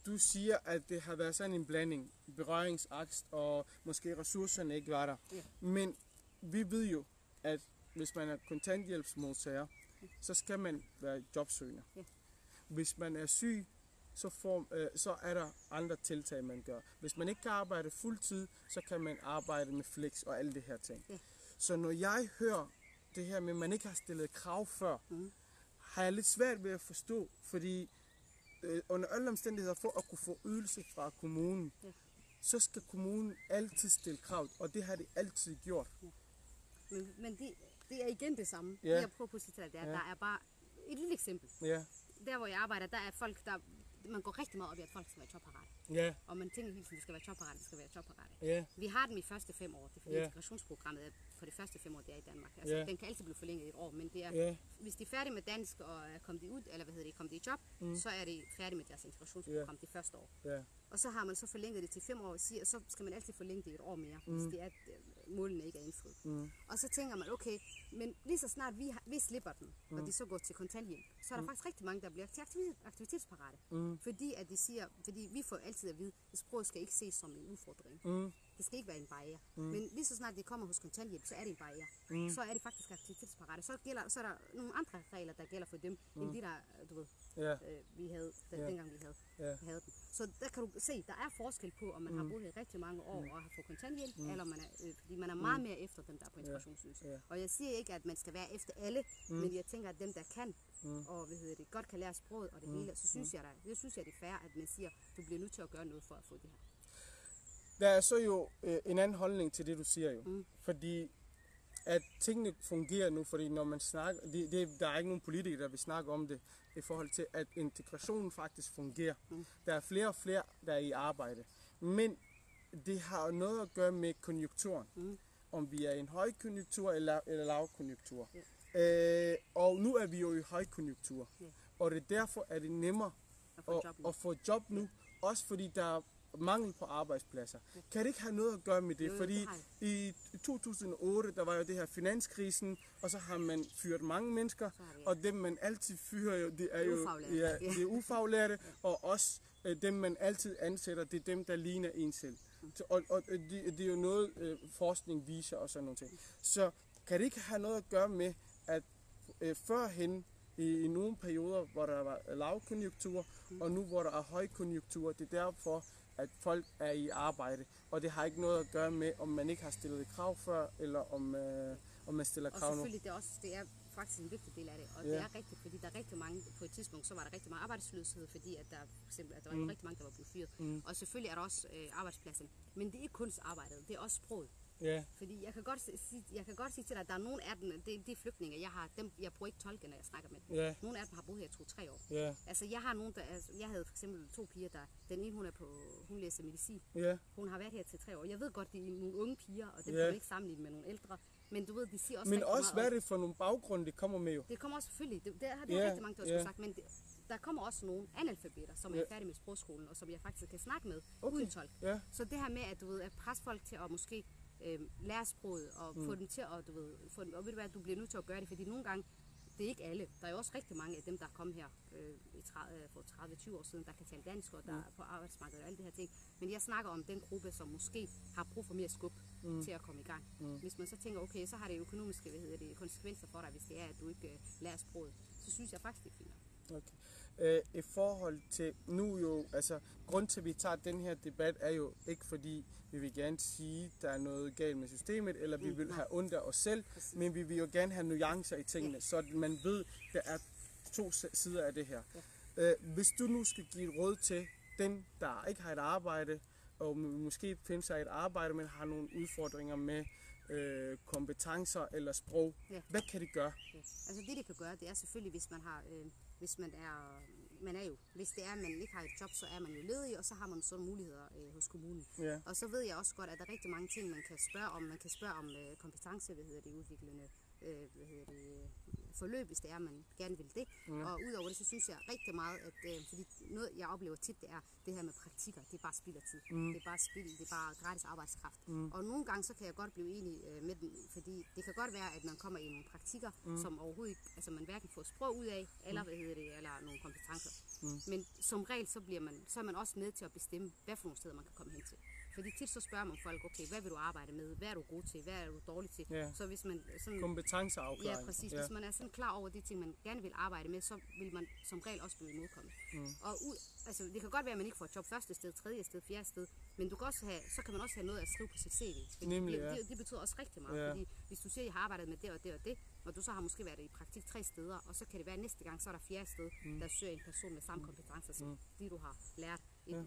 du siger, at det har været sådan en blanding, berøringsangst, og måske ressourcerne ikke var der. Ja. Men vi ved jo, at hvis man er kontanthjælpsmodtager, så skal man være jobsøgende. Ja. Hvis man er syg, så, får, øh, så er der andre tiltag, man gør. Hvis man ikke kan arbejde fuldtid, så kan man arbejde med flex og alle det her ting. Ja. Så når jeg hører det her med, at man ikke har stillet krav før, Mhm. har jeg lidt svært ved at forstå, fordi øh, under alle omstændigheder for at kunne få ydelse fra kommunen, Ja. så skal kommunen altid stille krav, og det har de altid gjort. Men, men det, det er igen det samme. Ja. Det jeg prøver på at sige det er, Ja. der er bare et lille eksempel. Ja, Der, hvor jeg arbejder, der er folk, der... Man går rigtig meget op i, at folk skal være jobparate. ja, Og man tænker hele tiden, det skal være jobparate, det skal være jobparate. ja, Vi har dem i første fem år. Det er fordi Ja. integrationsprogrammet er for de første fem år, det er i Danmark. Altså, Ja. Den kan altid blive forlænget i et år, men det er, ja, hvis de er færdige med dansk og er kommet ud, eller hvad hedder det, kommet i job, mm. så er de færdige med deres integrationsprogram det første år. ja, Og så har man så forlænget det til fem år, og så skal man altid forlænge det i et år mere, mm. hvis det er, øh, målene ikke er indfriet. Mm. Og så tænker man, okay, men lige så snart vi, har, vi slipper den, mm. og de så går til kontanthjælp, så er der faktisk rigtig mange, der bliver til aktivitet, aktivitetsparate. Mm. Fordi at de siger, fordi vi får altid at vide, at sproget skal ikke ses som en udfordring. mm, Det skal ikke være en barriere. Mm. Men lige så snart de kommer hos kontanthjælp, så er det en barriere. Mm. Så er det faktisk aktivitetsparate. Så, gælder, så er der nogle andre regler, der gælder for dem, mm. end de der, du ved, ja, øh, vi havde, da, Ja. dengang vi havde, Ja. havde den. Så der kan du se, der er forskel på, om man mm. har boet her rigtig mange år og har fået kontanthjælp, mm. eller man er, øh, fordi man er meget mere efter dem, der er på integrationsydelse. Ja. Og jeg siger ikke, at man skal være efter alle, mm. men jeg tænker, at dem, der kan, mm. og hvad hedder det, godt kan lære sproget og det mm. hele, så synes jeg, der, det synes jeg, det er fair, at man siger, du bliver nødt til at gøre noget for at få det her. Der er så jo øh, en anden holdning til det, du siger jo. Mm. Fordi at tingene fungerer nu, fordi når man snakker, det, det, der er ikke nogen politikere, der vil snakke om det, i forhold til, at integrationen faktisk fungerer. Mm. Der er flere og flere, der er i arbejde. Men det har noget at gøre med konjunkturen. Mm. Om vi er i en højkonjunktur eller, eller lavkonjunktur. Øh, og nu er vi jo i højkonjunktur. Ja. Og det er derfor, at det er nemmere At få at, job nu. at få job nu. Også fordi der er mangel på arbejdspladser. Kan det ikke have noget at gøre med det? Fordi i 2008, der var jo det her finanskrisen, og så har man fyret mange mennesker, og dem man altid fyrer det er jo Ufaglærte. ja, det er ufaglærte, og også øh, dem man altid ansætter, det er dem, der ligner en selv. Og og øh, det, det er jo noget, øh, forskning viser og sådan nogle ting. Så kan det ikke have noget at gøre med, at øh, førhen, i, i nogle perioder, hvor der var lavkonjunktur, og nu hvor der er højkonjunktur, det er derfor, at folk er i arbejde. Og det har ikke noget at gøre med, om man ikke har stillet et krav før, eller om, øh, om man stiller Og krav nu. selvfølgelig, det er, også, det er faktisk en vigtig del af det. Og Ja. det er rigtigt, fordi der er rigtig mange, på et tidspunkt, så var der rigtig meget arbejdsløshed, fordi at der, for eksempel, at der var mm. rigtig mange, der var blevet fyret. Mm. Og selvfølgelig er der også øh, arbejdspladsen. Men det er ikke kun arbejdet, det er også sproget. Ja, Fordi jeg kan godt jeg kan godt sige til dig, at der er nogle af dem, det, det er flygtninge, jeg har, dem, jeg bruger ikke tolke, når jeg snakker med dem. ja, Nogle af dem har boet her to-tre år. ja, Altså, jeg har nogle, der, altså, jeg havde for eksempel to piger, der, den ene, hun er på, hun læser medicin. ja, Hun har været her til tre år. Jeg ved godt, det er nogle unge piger, og det Ja. kan man ikke sammenligne med nogle ældre. Men du ved, de siger også Men også, hvad er det for nogle baggrunde, det kommer med jo? det kommer også selvfølgelig, det, det har det Ja, rigtig mange, der ja. yeah. sagt, men det, der kommer også nogle analfabeter, som Ja. er færdige med sprogskolen, og som jeg faktisk kan snakke med Okay. uden tolk. Ja, Så det her med, at du ved, at presse folk til at måske øh, lære sproget, og mm. få dem til at, du ved, få dem, og ved du hvad, du bliver nødt til at gøre det, fordi nogle gange, det er ikke alle. Der er jo også rigtig mange af dem, der er kommet her øh, i 30, øh, for 30-20 år siden, der kan tale dansk, og der er på arbejdsmarkedet og alle de her ting. Men jeg snakker om den gruppe, som måske har brug for mere skub mm. til at komme i gang. Mm. Hvis man så tænker, okay, så har det økonomiske hvad hedder det, konsekvenser for dig, hvis det er, at du ikke øh, lærer sproget, så synes jeg faktisk, det er fint. okay. Øh, I forhold til nu jo, altså, grund til, at vi tager den her debat, er jo ikke fordi, vi vil gerne sige, der er noget galt med systemet, eller vi Mm, vil have ondt af os selv, Præcis. men vi vil jo gerne have nuancer i tingene, så at man ved, der er to sider af det her. Øh, hvis du nu skal give et råd til den, der ikke har et arbejde, og må- måske finde sig et arbejde, men har nogle udfordringer med øh, kompetencer eller sprog, Ja. hvad kan de gøre? Ja. Altså det, det kan gøre, det er selvfølgelig, hvis man har, øh, hvis man er, man er jo, hvis det er, at man ikke har et job, så er man jo ledig, og så har man sådan muligheder øh, hos kommunen. Ja. Og så ved jeg også godt, at der er rigtig mange ting, man kan spørge om. Man kan spørge om øh, kompetence, hvad hedder det, udviklende øh, hvad hedder det, forløb, hvis det er, man gerne vil det. Mm. Og udover det, så synes jeg rigtig meget, at øh, fordi noget, jeg oplever tit, det er det her med praktikker. Det er bare spild af tid. Mm. Det er bare spild, det er bare gratis arbejdskraft. Mm. Og nogle gange, så kan jeg godt blive enig øh, med den, fordi det kan godt være, at man kommer i nogle praktikker, mm. som overhovedet ikke, altså man hverken får sprog ud af, eller hvad hedder det, eller nogle kompetencer. Mm. Men som regel, så, bliver man, så er man også med til at bestemme, hvad for nogle steder man kan komme hen til. Fordi tit så spørger man folk, okay, hvad vil du arbejde med? Hvad er du god til? Hvad er du dårlig til? Ja. Så hvis man sådan, Kompetenceafklaring. Ja, præcis. Ja. Hvis man er sådan klar over de ting, man gerne vil arbejde med, så vil man som regel også blive imodkommet. Mm. Og ud, altså, det kan godt være, at man ikke får et job første sted, tredje sted, fjerde sted, men du kan også have, så kan man også have noget at skrive på sit CV. Fordi Nemlig, det, ja. det, det, betyder også rigtig meget, Ja. fordi hvis du siger, at jeg har arbejdet med det og det og det, og du så har måske været i praktik tre steder, og så kan det være, at næste gang, så er der fjerde sted, mm. der søger en person med samme kompetencer, som de du har lært. I Ja.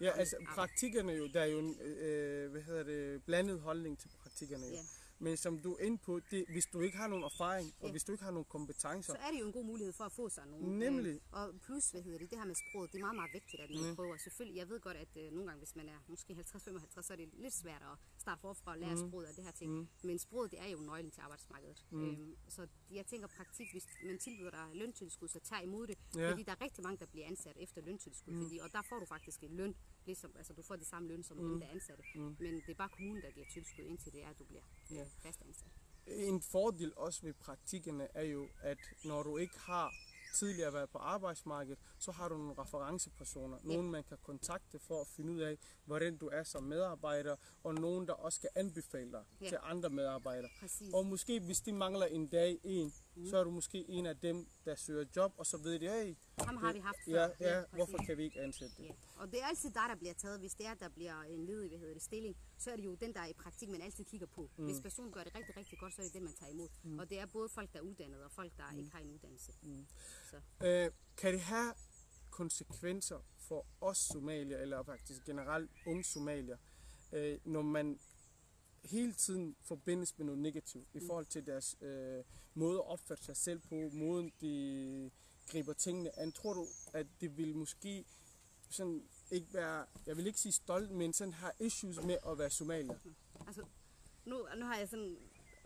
Ja, altså arbejde. praktikkerne jo, der er jo en, øh, hvad hedder det, blandet holdning til praktikkerne jo. Ja. Men som du er inde på, det, hvis du ikke har nogen erfaring, og Ja. hvis du ikke har nogen kompetencer, så er det jo en god mulighed for at få sig nogle. Nemlig. Øh, og plus, hvad hedder det, det her med sproget, det er meget, meget vigtigt, at man mm. prøver. Selvfølgelig, jeg ved godt, at øh, nogle gange, hvis man er måske 50-55, så er det lidt svært at starte forfra og lære mm. sproget og det her ting. Mm. Men sproget, det er jo nøglen til arbejdsmarkedet. Mm. Øhm, så jeg tænker praktik, hvis man tilbyder dig løntilskud, så tag imod det. Ja. Fordi der er rigtig mange, der bliver ansat efter løntilskud. Mm. Fordi, og der får du faktisk en løn, ligesom, altså du får det samme løn som mm. dem, der er ansatte. Mm. Men det er bare kommunen, der giver tilskud, indtil det er, at du bliver øh, fast ansat. en fordel også ved praktikkerne er jo, at når du ikke har tidligere været på arbejdsmarkedet, så har du nogle referencepersoner. Nogen man kan kontakte for at finde ud af, hvordan du er som medarbejder, og nogen der også kan anbefale dig Ja. til andre medarbejdere. Præcis. Og måske hvis de mangler en dag en. Så er du måske en af dem, der søger job, og så ved de, hey, Ham har vi haft før. ja, ja, præcis. hvorfor kan vi ikke ansætte det? Ja. Og det er altid dig, der bliver taget. Hvis det er, der bliver en ledig hvad hedder det, stilling, så er det jo den, der er i praktik, man altid kigger på. Mm. Hvis personen gør det rigtig, rigtig godt, så er det den, man tager imod. Mm. Og det er både folk, der er uddannede, og folk, der mm. ikke har en uddannelse. Mm. Så. Øh, kan det have konsekvenser for os somalier, eller faktisk generelt unge somalier, øh, når man hele tiden forbindes med noget negativt i forhold til deres øh, måde at opfatte sig selv på, måden de griber tingene an. Tror du, at det vil måske sådan ikke være, jeg vil ikke sige stolt, men sådan har issues med at være somalier? Altså, nu, nu har jeg sådan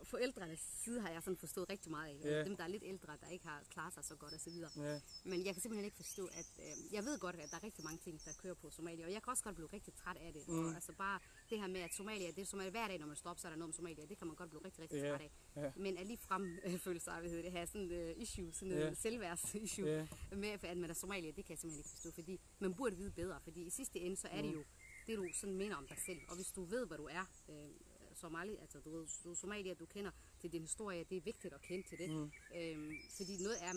forældrenes side har jeg sådan forstået rigtig meget af. Ja. Dem, der er lidt ældre, der ikke har klaret sig så godt osv. Ja, Men jeg kan simpelthen ikke forstå, at øh, jeg ved godt, at der er rigtig mange ting, der kører på Somalia, og jeg kan også godt blive rigtig træt af det. Mm. Og, altså bare det her med, at Somalia, det er Somalia hver dag, når man står op, så er der noget om Somalia, det kan man godt blive rigtig, rigtig Ja, træt af. ja. Men at lige frem *laughs* øh, føle sig, hedder det, have sådan uh, issue, sådan yeah. selvværds-issue Ja. med, at man er Somalia, det kan jeg simpelthen ikke forstå, fordi man burde vide bedre, fordi i sidste ende, så er det jo det, du sådan mener om dig selv. Og hvis du ved, hvad du er, øh, Somali, altså du, ved, du er somalier, du kender til din historie, det er vigtigt at kende til det. Mm. Øhm, fordi noget er,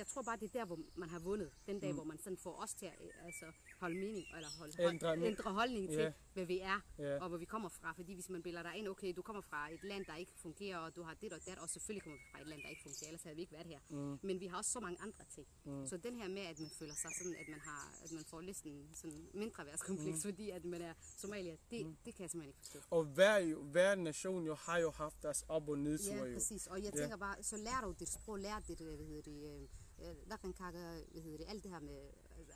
jeg tror bare, det er der, hvor man har vundet. Den dag, mm. hvor man sådan får os til at altså, holde mening, eller holde, Ændre- hold, ændre holdning til, Ja. hvad vi er, Ja. og hvor vi kommer fra. Fordi hvis man bilder dig ind, okay, du kommer fra et land, der ikke fungerer, og du har det og det, og selvfølgelig kommer vi fra et land, der ikke fungerer, ellers havde vi ikke været her. Mm. Men vi har også så mange andre ting. Mm. Så den her med, at man føler sig sådan, at man, har, at man får lidt en sådan mindre værtskompleks, mm. fordi at man er somalier, det, mm. det kan jeg simpelthen ikke forstå. Og hver, jo, hver nation jo har jo haft deres op- og nedture Ja, præcis. Og jeg Ja. tænker bare, så lærer du dit sprog, lærer dit, øh, hvad hedder det, øh, lakankaka, hvad hedder det, alt det her med,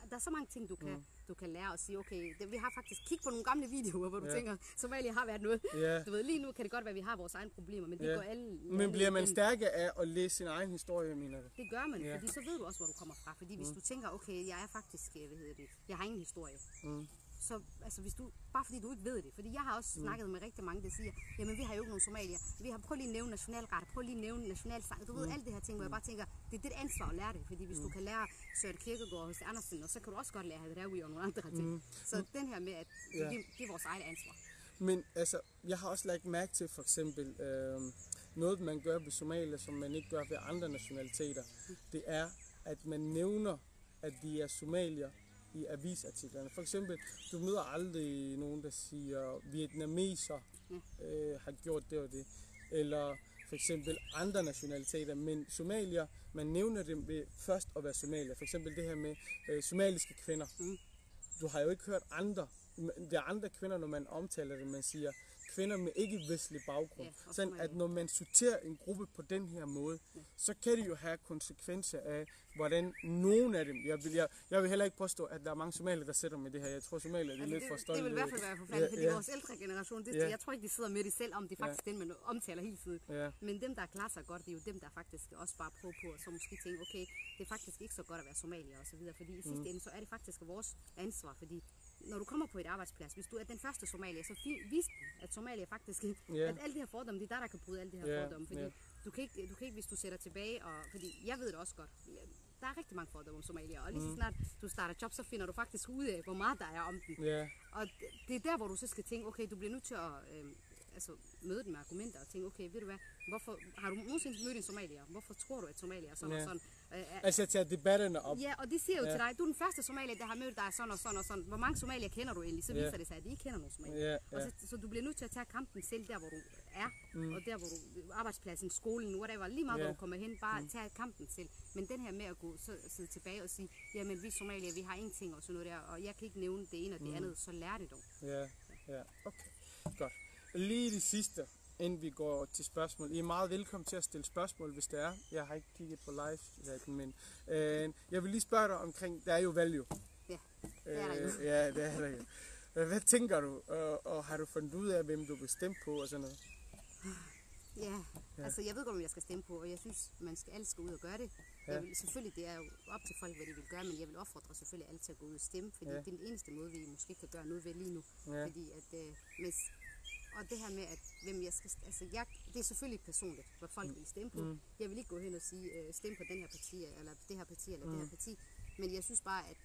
der er så mange ting, du kan, mm. du kan lære og sige, okay, det, vi har faktisk kigget på nogle gamle videoer, hvor du Ja. tænker, Somalia har været noget. Ja. Du ved, lige nu kan det godt være, at vi har vores egne problemer, men det Ja. går alle... Men bliver man stærkere af at læse sin egen historie, mener du? Det gør man, Ja. fordi så ved du også, hvor du kommer fra. Fordi hvis du tænker, okay, jeg er faktisk, øh, hvad hedder det, jeg har ingen historie. Mm. Så altså, hvis du, bare fordi du ikke ved det, fordi jeg har også snakket med rigtig mange, der siger, jamen vi har jo ikke nogen somalier, vi har prøv lige at nævne nationalret, prøv lige at nævne nationalsang, du ved alt det her ting, hvor jeg bare tænker, det er dit ansvar at lære det, fordi hvis du kan lære Søren Kierkegaard hos Andersen, og så kan du også godt lære Hadraoui og nogle andre ting. Så den her med, at det, Ja. det, det er vores eget ansvar. Men altså, jeg har også lagt mærke til for eksempel, øh, noget man gør ved Somalia, som man ikke gør ved andre nationaliteter, det er, at man nævner, at de er somalier i avisartiklerne. For eksempel, du møder aldrig nogen, der siger, vietnameser øh, har gjort det og det. Eller for eksempel andre nationaliteter, men somalier, man nævner dem ved først at være somalier. For eksempel det her med øh, somaliske kvinder. Mm. Du har jo ikke hørt andre, det er andre kvinder, når man omtaler dem, man siger kvinder med ikke-vestlig baggrund. Ja, Sådan at når man sorterer en gruppe på den her måde, så kan det jo have konsekvenser af, hvordan nogen af dem, jeg vil, jeg, jeg vil heller ikke påstå, at der er mange somalier, der sætter med det her. Jeg tror, somalier er Altså, lidt det, for det stolte. vil i hvert fald være forfærdeligt, Ja, fordi ja. vores ældre generation, det, Ja. jeg tror ikke, de sidder med det selv, om det er faktisk den, man omtaler hele tiden. Ja. Men dem, der klarer sig godt, det er jo dem, der faktisk også bare prøver på, og så måske tænke, okay, det er faktisk ikke så godt at være somalier og så videre, fordi i sidste ende, så er det faktisk vores ansvar, fordi når du kommer på et arbejdsplads, hvis du er den første somalier, så vis dem, at somalier faktisk, Ja. at alle de her fordomme, det er der, der kan bryde alle de her Ja, fordomme, fordi ja. du, kan ikke, du kan ikke, hvis du sætter tilbage, og, fordi jeg ved det også godt, der er rigtig mange fordomme om somalier, og lige så snart du starter job, så finder du faktisk ud af, hvor meget der er om den. Ja, Og det- det er der, hvor du så skal tænke, okay, du bliver nødt til at øh, altså, møde dem med argumenter og tænke, okay, ved du hvad, hvorfor, har du nogensinde mødt en somalier? Hvorfor tror du, at somalier er sådan Ja. og sådan? Øh, er- altså tage debatterne op. Ja, og de siger jo Ja. til dig, du er den første somalier, der har mødt dig sådan og sådan og sådan. Hvor mange somalier kender du egentlig? Så Ja. viser det sig, at de ikke kender nogen somalier. Ja, Og ja. så, så du bliver nødt til at tage kampen selv der, hvor du er, mm. og der, hvor du, arbejdspladsen, skolen, whatever, lige meget, Ja. hvor du kommer hen, bare mm. tage kampen selv. Men den her med at gå, så, sidde tilbage og sige, jamen vi somalier, vi har ingenting og sådan noget der, og jeg kan ikke nævne det ene og det Mm. andet, så lær det dog. Ja, ja. Okay, godt. Lige det sidste. inden vi går til spørgsmål. I er meget velkommen til at stille spørgsmål, hvis det er. Jeg har ikke kigget på live men øh, jeg vil lige spørge dig omkring, der er jo valg jo. Ja, det er der. Øh, ja, det er der jo. Øh, Hvad tænker du, og, og har du fundet ud af, hvem du vil stemme på og sådan noget? Ja, altså jeg ved godt, om jeg skal stemme på, og jeg synes, man skal alle skal ud og gøre det. Ja. Jeg vil, selvfølgelig, det er jo op til folk, hvad de vil gøre, men jeg vil opfordre selvfølgelig alle til at gå ud og stemme, fordi Ja. det er den eneste måde, vi måske kan gøre noget ved lige nu. Ja. Fordi at, øh, hvis, og det her med, at hvem jeg skal, altså jeg, det er selvfølgelig personligt, hvad folk vil stemme på. Mm. Jeg vil ikke gå hen og sige, øh, stem på den her parti, eller det her parti, eller Mm. det her parti, men jeg synes bare, at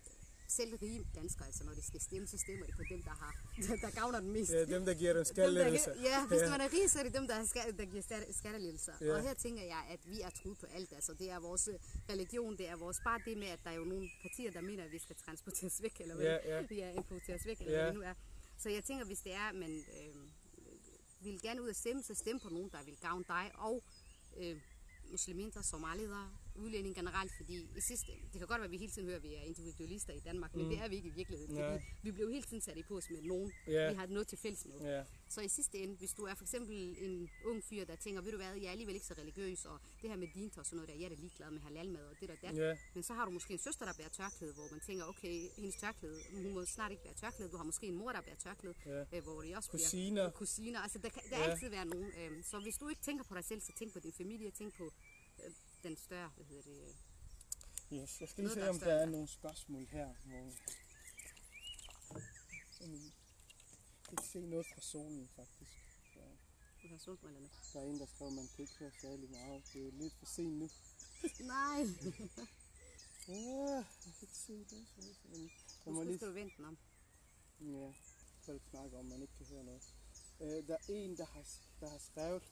selv rige danskere, altså når de skal stemme, så stemmer de på dem, der har, *laughs* der gavner den mest. Ja, dem, der giver Dem, skattelettelser. ja, hvis Ja. man er rig, så er det dem, der, er skat, der giver skat- skattelettelser. Ja. Ja. Og her tænker jeg, at vi er truet på alt. Altså, det er vores øh, religion, det er vores bare det med, at der er jo nogle partier, der mener, at vi skal transporteres væk, eller hvad Ja, ja. vi er importeres væk, eller Ja. hvad det nu er. Så jeg tænker, hvis det er, at man øh, vil gerne ud og stemme, så stem på nogen, der vil gavne dig, og øh, muslimer, somalider, udlænding generelt, fordi i sidste, det kan godt være, at vi hele tiden hører, at vi er individualister i Danmark, men det er vi ikke i virkeligheden, Nej. fordi vi bliver hele tiden sat i pose med nogen, Ja. vi har noget til fælles med. Ja, Så i sidste ende, hvis du er for eksempel en ung fyr, der tænker, ved du hvad, jeg er alligevel ikke så religiøs, og det her med dint og sådan noget der, jeg er da ligeglad med halalmad og det der dat. ja, Men så har du måske en søster, der bærer tørklæde, hvor man tænker, okay, hendes tørklæde, hun må snart ikke bære tørklæde. Du har måske en mor, der bærer tørklæde, Ja. øh, hvor de også Kusiner. bliver kusiner. Altså, der kan der Ja. ja. altid være nogen. Øh, så hvis du ikke tænker på dig selv, så tænk på din familie, tænk på den større, hvad hedder det, øh, yes. Jeg skal lige se, er om der er nogle spørgsmål her. Hvor... Jeg kan se noget fra solen, faktisk. Så du har solbrillerne. der er en, der skriver, at man kan ikke høre særlig meget. Det er lidt for sent nu. *laughs* Nej, *laughs* Ja, jeg kan ikke se det. Så men jeg må lige du vente om. Ja, folk snakker om, at man ikke kan høre noget. Øh, der er en, der har, der har skrevet,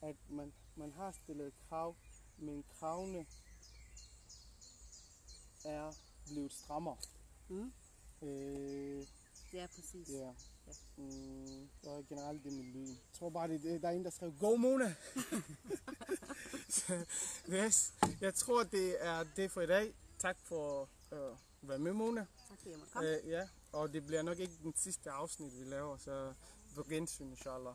at man, man har stillet krav, men kravene er blevet strammere. Mm. Øh, Ja, præcis. ja. Mm, og generelt det med lyden. Jeg tror bare, det, der er en, der skrev, Go Mona! *laughs* Så, yes. Jeg tror, det er det for i dag. Tak for øh, at være med, Mona. Tak fordi jeg måtte komme. Øh, ja, og det bliver nok ikke den sidste afsnit, vi laver, så på gensyn, inshallah.